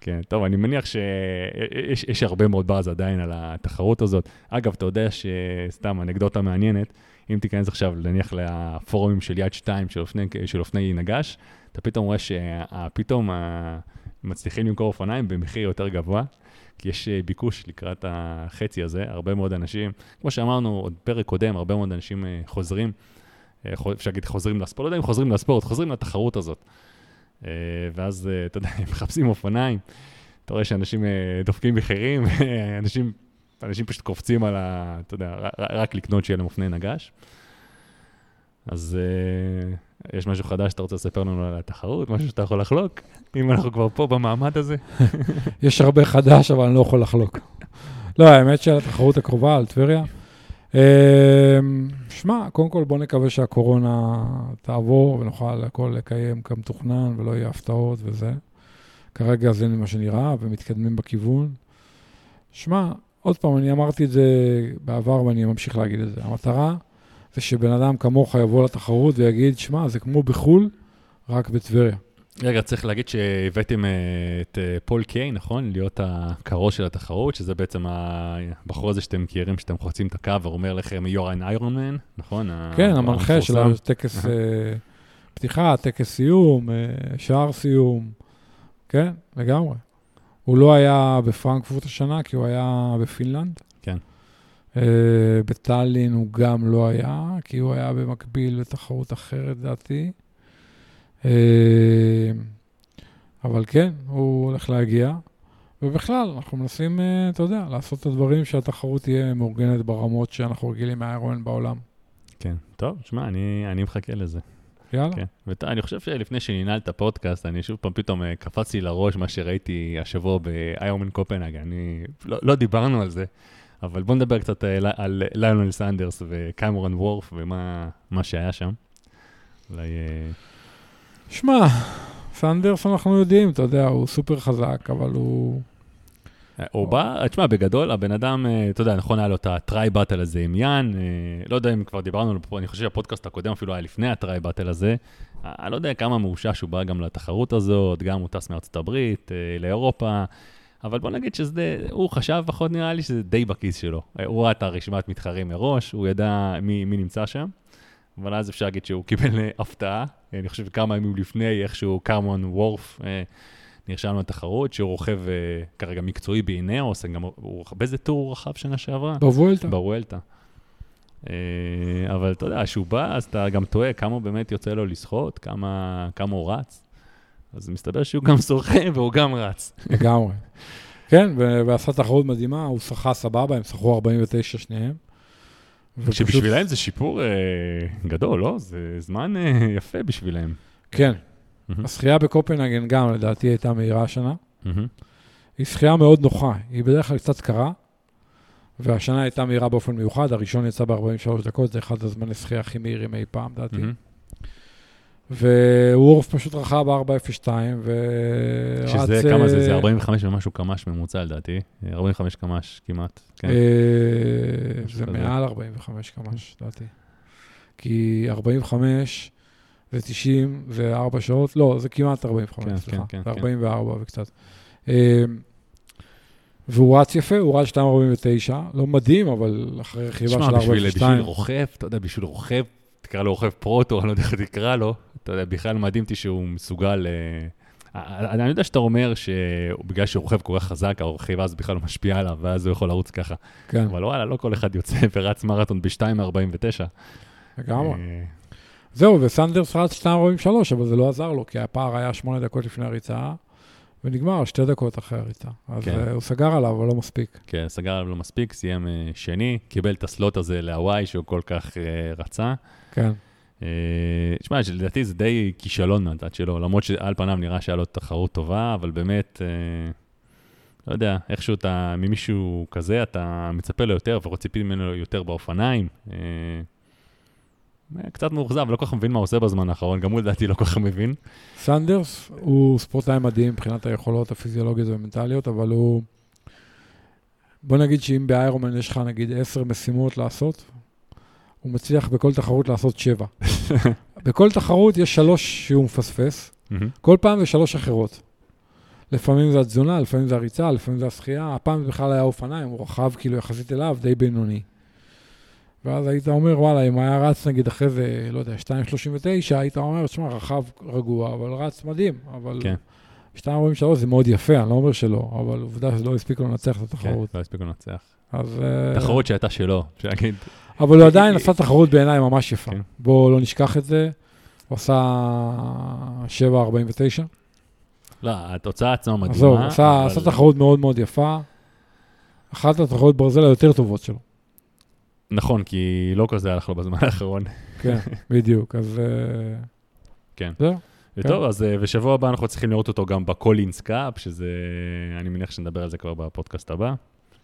כן, טוב, אני מניח שיש יש הרבה מאוד באז עדיין על התחרות הזאת. אגב, אתה יודע שסתם אנקדוטה מעניינת, אם תיכנס עכשיו, נניח לפורומים של יד 2 של אופני, של אופני נגש, אתה פתאום רואה שפתאום מצליחים למכור אופניים במחיר יותר גבוה, כי יש אה, ביקוש לקראת החצי הזה, הרבה מאוד אנשים, כמו שאמרנו עוד פרק קודם, הרבה מאוד אנשים אה, חוזרים, אה, אפשר להגיד חוזרים לספורט, לא יודע אם חוזרים לספורט, חוזרים לתחרות הזאת. ואז, אתה יודע, הם [LAUGHS] מחפשים אופניים, אתה רואה שאנשים דופקים מחירים, [LAUGHS] אנשים, אנשים פשוט קופצים על ה... אתה יודע, רק לקנות שיהיה להם אופני נגש. אז אה, יש משהו חדש שאתה רוצה לספר לנו על התחרות, משהו שאתה יכול לחלוק, אם אנחנו כבר פה במעמד הזה? [LAUGHS] יש הרבה חדש, אבל אני לא יכול לחלוק. לא, האמת של התחרות הקרובה על טבריה. אמ, שמע, קודם כל בוא נקווה שהקורונה תעבור ונוכל הכל לקיים כמתוכנן ולא יהיה הפתעות וזה. כרגע זה מה שנראה ומתקדמים בכיוון. שמע, עוד פעם, אני אמרתי את זה בעבר ואני ממשיך להגיד את זה. המטרה זה שבן אדם כמוך יבוא לתחרות ויגיד, שמע, זה כמו בחו"ל, רק בטבריה. רגע, צריך להגיד שהבאתם אה, את אה, פול קיי, נכון? להיות הקרו של התחרות, שזה בעצם הבחור הזה שאתם מכירים, שאתם חוצים את הקו ואומר לכם, you're an iron man, נכון? כן, המנחה של הטקס אה, פתיחה, טקס סיום, שער סיום, כן, לגמרי. הוא לא היה בפרנקפורט השנה, כי הוא היה בפינלנד. כן. בטאלין הוא גם לא היה, כי הוא היה במקביל לתחרות אחרת, לדעתי. אה, אבל כן, הוא הולך להגיע. ובכלל, אנחנו מנסים, אה, אתה יודע, לעשות את הדברים שהתחרות תהיה מאורגנת ברמות שאנחנו רגילים מהאירואן בעולם. כן, טוב, שמע, אני, אני מחכה לזה. יאללה. כן. ואני חושב שלפני שננעל את הפודקאסט, אני שוב פעם פתאום אה, קפצתי לראש מה שראיתי השבוע ב Ironman קופנהגן. אני, לא, לא דיברנו על זה, אבל בואו נדבר קצת על, על ליונל סנדרס וקמרון וורף ומה שהיה שם. אולי... שמע, סנדרס אנחנו יודעים, אתה יודע, הוא סופר חזק, אבל הוא... הוא בא, תשמע, בגדול, הבן אדם, אה, אתה יודע, נכון, היה לו את ה Tri Battle הזה עם יאן, אה, לא יודע אם כבר דיברנו, אני חושב שהפודקאסט הקודם אפילו היה לפני הטריי באטל הזה, אני לא יודע כמה מאושש הוא בא גם לתחרות הזאת, גם הוא טס מארצות הברית, אה, לאירופה, אבל בוא נגיד שזה, הוא חשב, פחות נראה לי שזה די בכיס שלו. הוא ראה את הרשימת מתחרים מראש, הוא ידע מי, מי נמצא שם. אבל אז אפשר להגיד שהוא קיבל אה, הפתעה. אני חושב כמה ימים לפני, איכשהו קרמון וורף אה, נרשם לתחרות, שהוא רוכב אה, כרגע מקצועי באינאוס, גם הוא באיזה טור הוא רכב שנה שעברה? בוולטה. בוולטה. אבל אתה יודע, כשהוא בא, אז אתה גם תוהה כמה באמת יוצא לו לשחות, כמה, כמה הוא רץ. אז מסתבר שהוא גם שוחה והוא גם רץ. לגמרי. כן, ועשה תחרות מדהימה, הוא שחה סבבה, הם שחו 49 שניהם. שבשבילם זה שיפור אה, גדול, לא? זה זמן אה, יפה בשבילם. כן. השחייה בקופנהגן גם, לדעתי, הייתה מהירה השנה. היא שחייה מאוד נוחה, היא בדרך כלל קצת קרה, והשנה הייתה מהירה באופן מיוחד, הראשון יצא ב-43 דקות, זה אחד הזמני שחייה הכי מהירים אי פעם, לדעתי. ווורף פשוט רכב ב-402, ורץ... שזה, כמה זה? זה 45 ומשהו קמ"ש ממוצע לדעתי, 45 קמ"ש כמעט, כן. אה, זה מעל 45 קמ"ש, לדעתי. כי 45 זה 90, זה 4 שעות, לא, זה כמעט 45, כן, סליחה, כן, כן, זה 44 כן. וקצת. אה, והוא רץ יפה, הוא רץ 2.49, לא מדהים, אבל אחרי רכיבה של 4.02. בשביל רוכב, אתה יודע, בשביל רוכב תקרא לו רוכב פרוטו, אני לא יודע איך תקרא לו, אתה יודע, בכלל מדהים אותי שהוא מסוגל... אה, אני יודע שאתה אומר שבגלל שהוא רוכב כל כך חזק, הרכיבה הזו בכלל לא משפיעה עליו, ואז הוא יכול לרוץ ככה. כן. אבל וואלה, לא כל אחד יוצא [LAUGHS] ורץ מרתון ב-2.49. לגמרי. אה, זהו, וסנדרס רץ 2.43, אבל זה לא עזר לו, כי הפער היה 8 דקות לפני הריצה, ונגמר שתי דקות אחרי הריצה. אז כן. הוא סגר עליו, אבל לא מספיק. כן, סגר עליו לא מספיק, סיים שני, קיבל את הסלוט הזה להוואי שהוא כל כך רצה. כן. תשמע, אה, לדעתי זה די כישלון מהצד שלו, למרות שעל פניו נראה שהיה לו תחרות טובה, אבל באמת, אה, לא יודע, איכשהו אתה, ממישהו כזה, אתה מצפה לו יותר ורוצה ממנו יותר באופניים. אה, קצת מאוכזב, לא כל כך מבין מה עושה בזמן האחרון, גם הוא לדעתי לא כל כך מבין. סנדרס הוא ספורטאי מדהים מבחינת היכולות הפיזיולוגיות והמנטליות, אבל הוא... בוא נגיד שאם באיירומן יש לך נגיד עשר משימות לעשות, הוא מצליח בכל תחרות לעשות שבע. [LAUGHS] בכל תחרות יש שלוש שהוא מפספס, כל פעם זה שלוש אחרות. לפעמים זה התזונה, לפעמים זה הריצה, לפעמים זה השחייה, הפעם זה בכלל היה אופניים, הוא רכב כאילו יחסית אליו די בינוני. ואז היית אומר, וואלה, אם היה רץ נגיד אחרי זה, לא יודע, 2.39, היית אומר, תשמע, רכב רגוע, אבל רץ מדהים, אבל... כן. 2.43 זה מאוד יפה, אני לא אומר שלא, אבל עובדה שלא הספיק לו לנצח את התחרות. כן, לא הספיק לו לנצח. אז... אה, תחרות שהייתה שלו, אפשר להגיד. אבל הוא עדיין עשה תחרות בעיניי ממש יפה. כן. בואו לא נשכח את זה. הוא עשה 7.49. לא, התוצאה עצמה מדהימה. זהו, הוא עשה, אבל... עשה תחרות מאוד מאוד יפה. אחת התחרות ברזל היותר טובות שלו. נכון, כי לא כזה הלך לו בזמן האחרון. כן, [LAUGHS] בדיוק, אז... אה, כן. זהו. וטוב, כן. אז בשבוע הבא אנחנו צריכים לראות אותו גם ב Collins Cup, שזה, אני מניח שנדבר על זה כבר בפודקאסט הבא.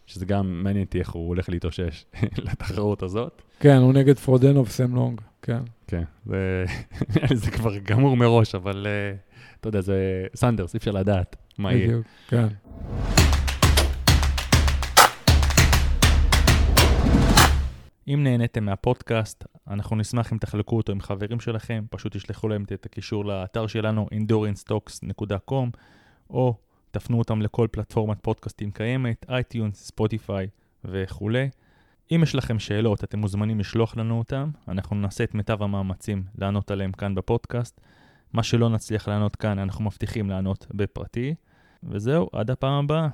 שזה גם מעניין אותי איך הוא הולך להתאושש [LAUGHS] לתחרות הזאת. כן, הוא נגד פרודנו וסם לונג, כן. כן, זה, [LAUGHS] זה כבר גמור מראש, אבל אה, אתה יודע, זה סנדרס, אי אפשר לדעת מה יהיה. בדיוק, כן. אם נהניתם מהפודקאסט, אנחנו נשמח אם תחלקו אותו עם חברים שלכם, פשוט תשלחו להם את הקישור לאתר שלנו, endurancetalks.com, או תפנו אותם לכל פלטפורמת פודקאסטים קיימת, iTunes, Spotify וכולי. אם יש לכם שאלות, אתם מוזמנים לשלוח לנו אותם, אנחנו נעשה את מיטב המאמצים לענות עליהם כאן בפודקאסט. מה שלא נצליח לענות כאן, אנחנו מבטיחים לענות בפרטי. וזהו, עד הפעם הבאה.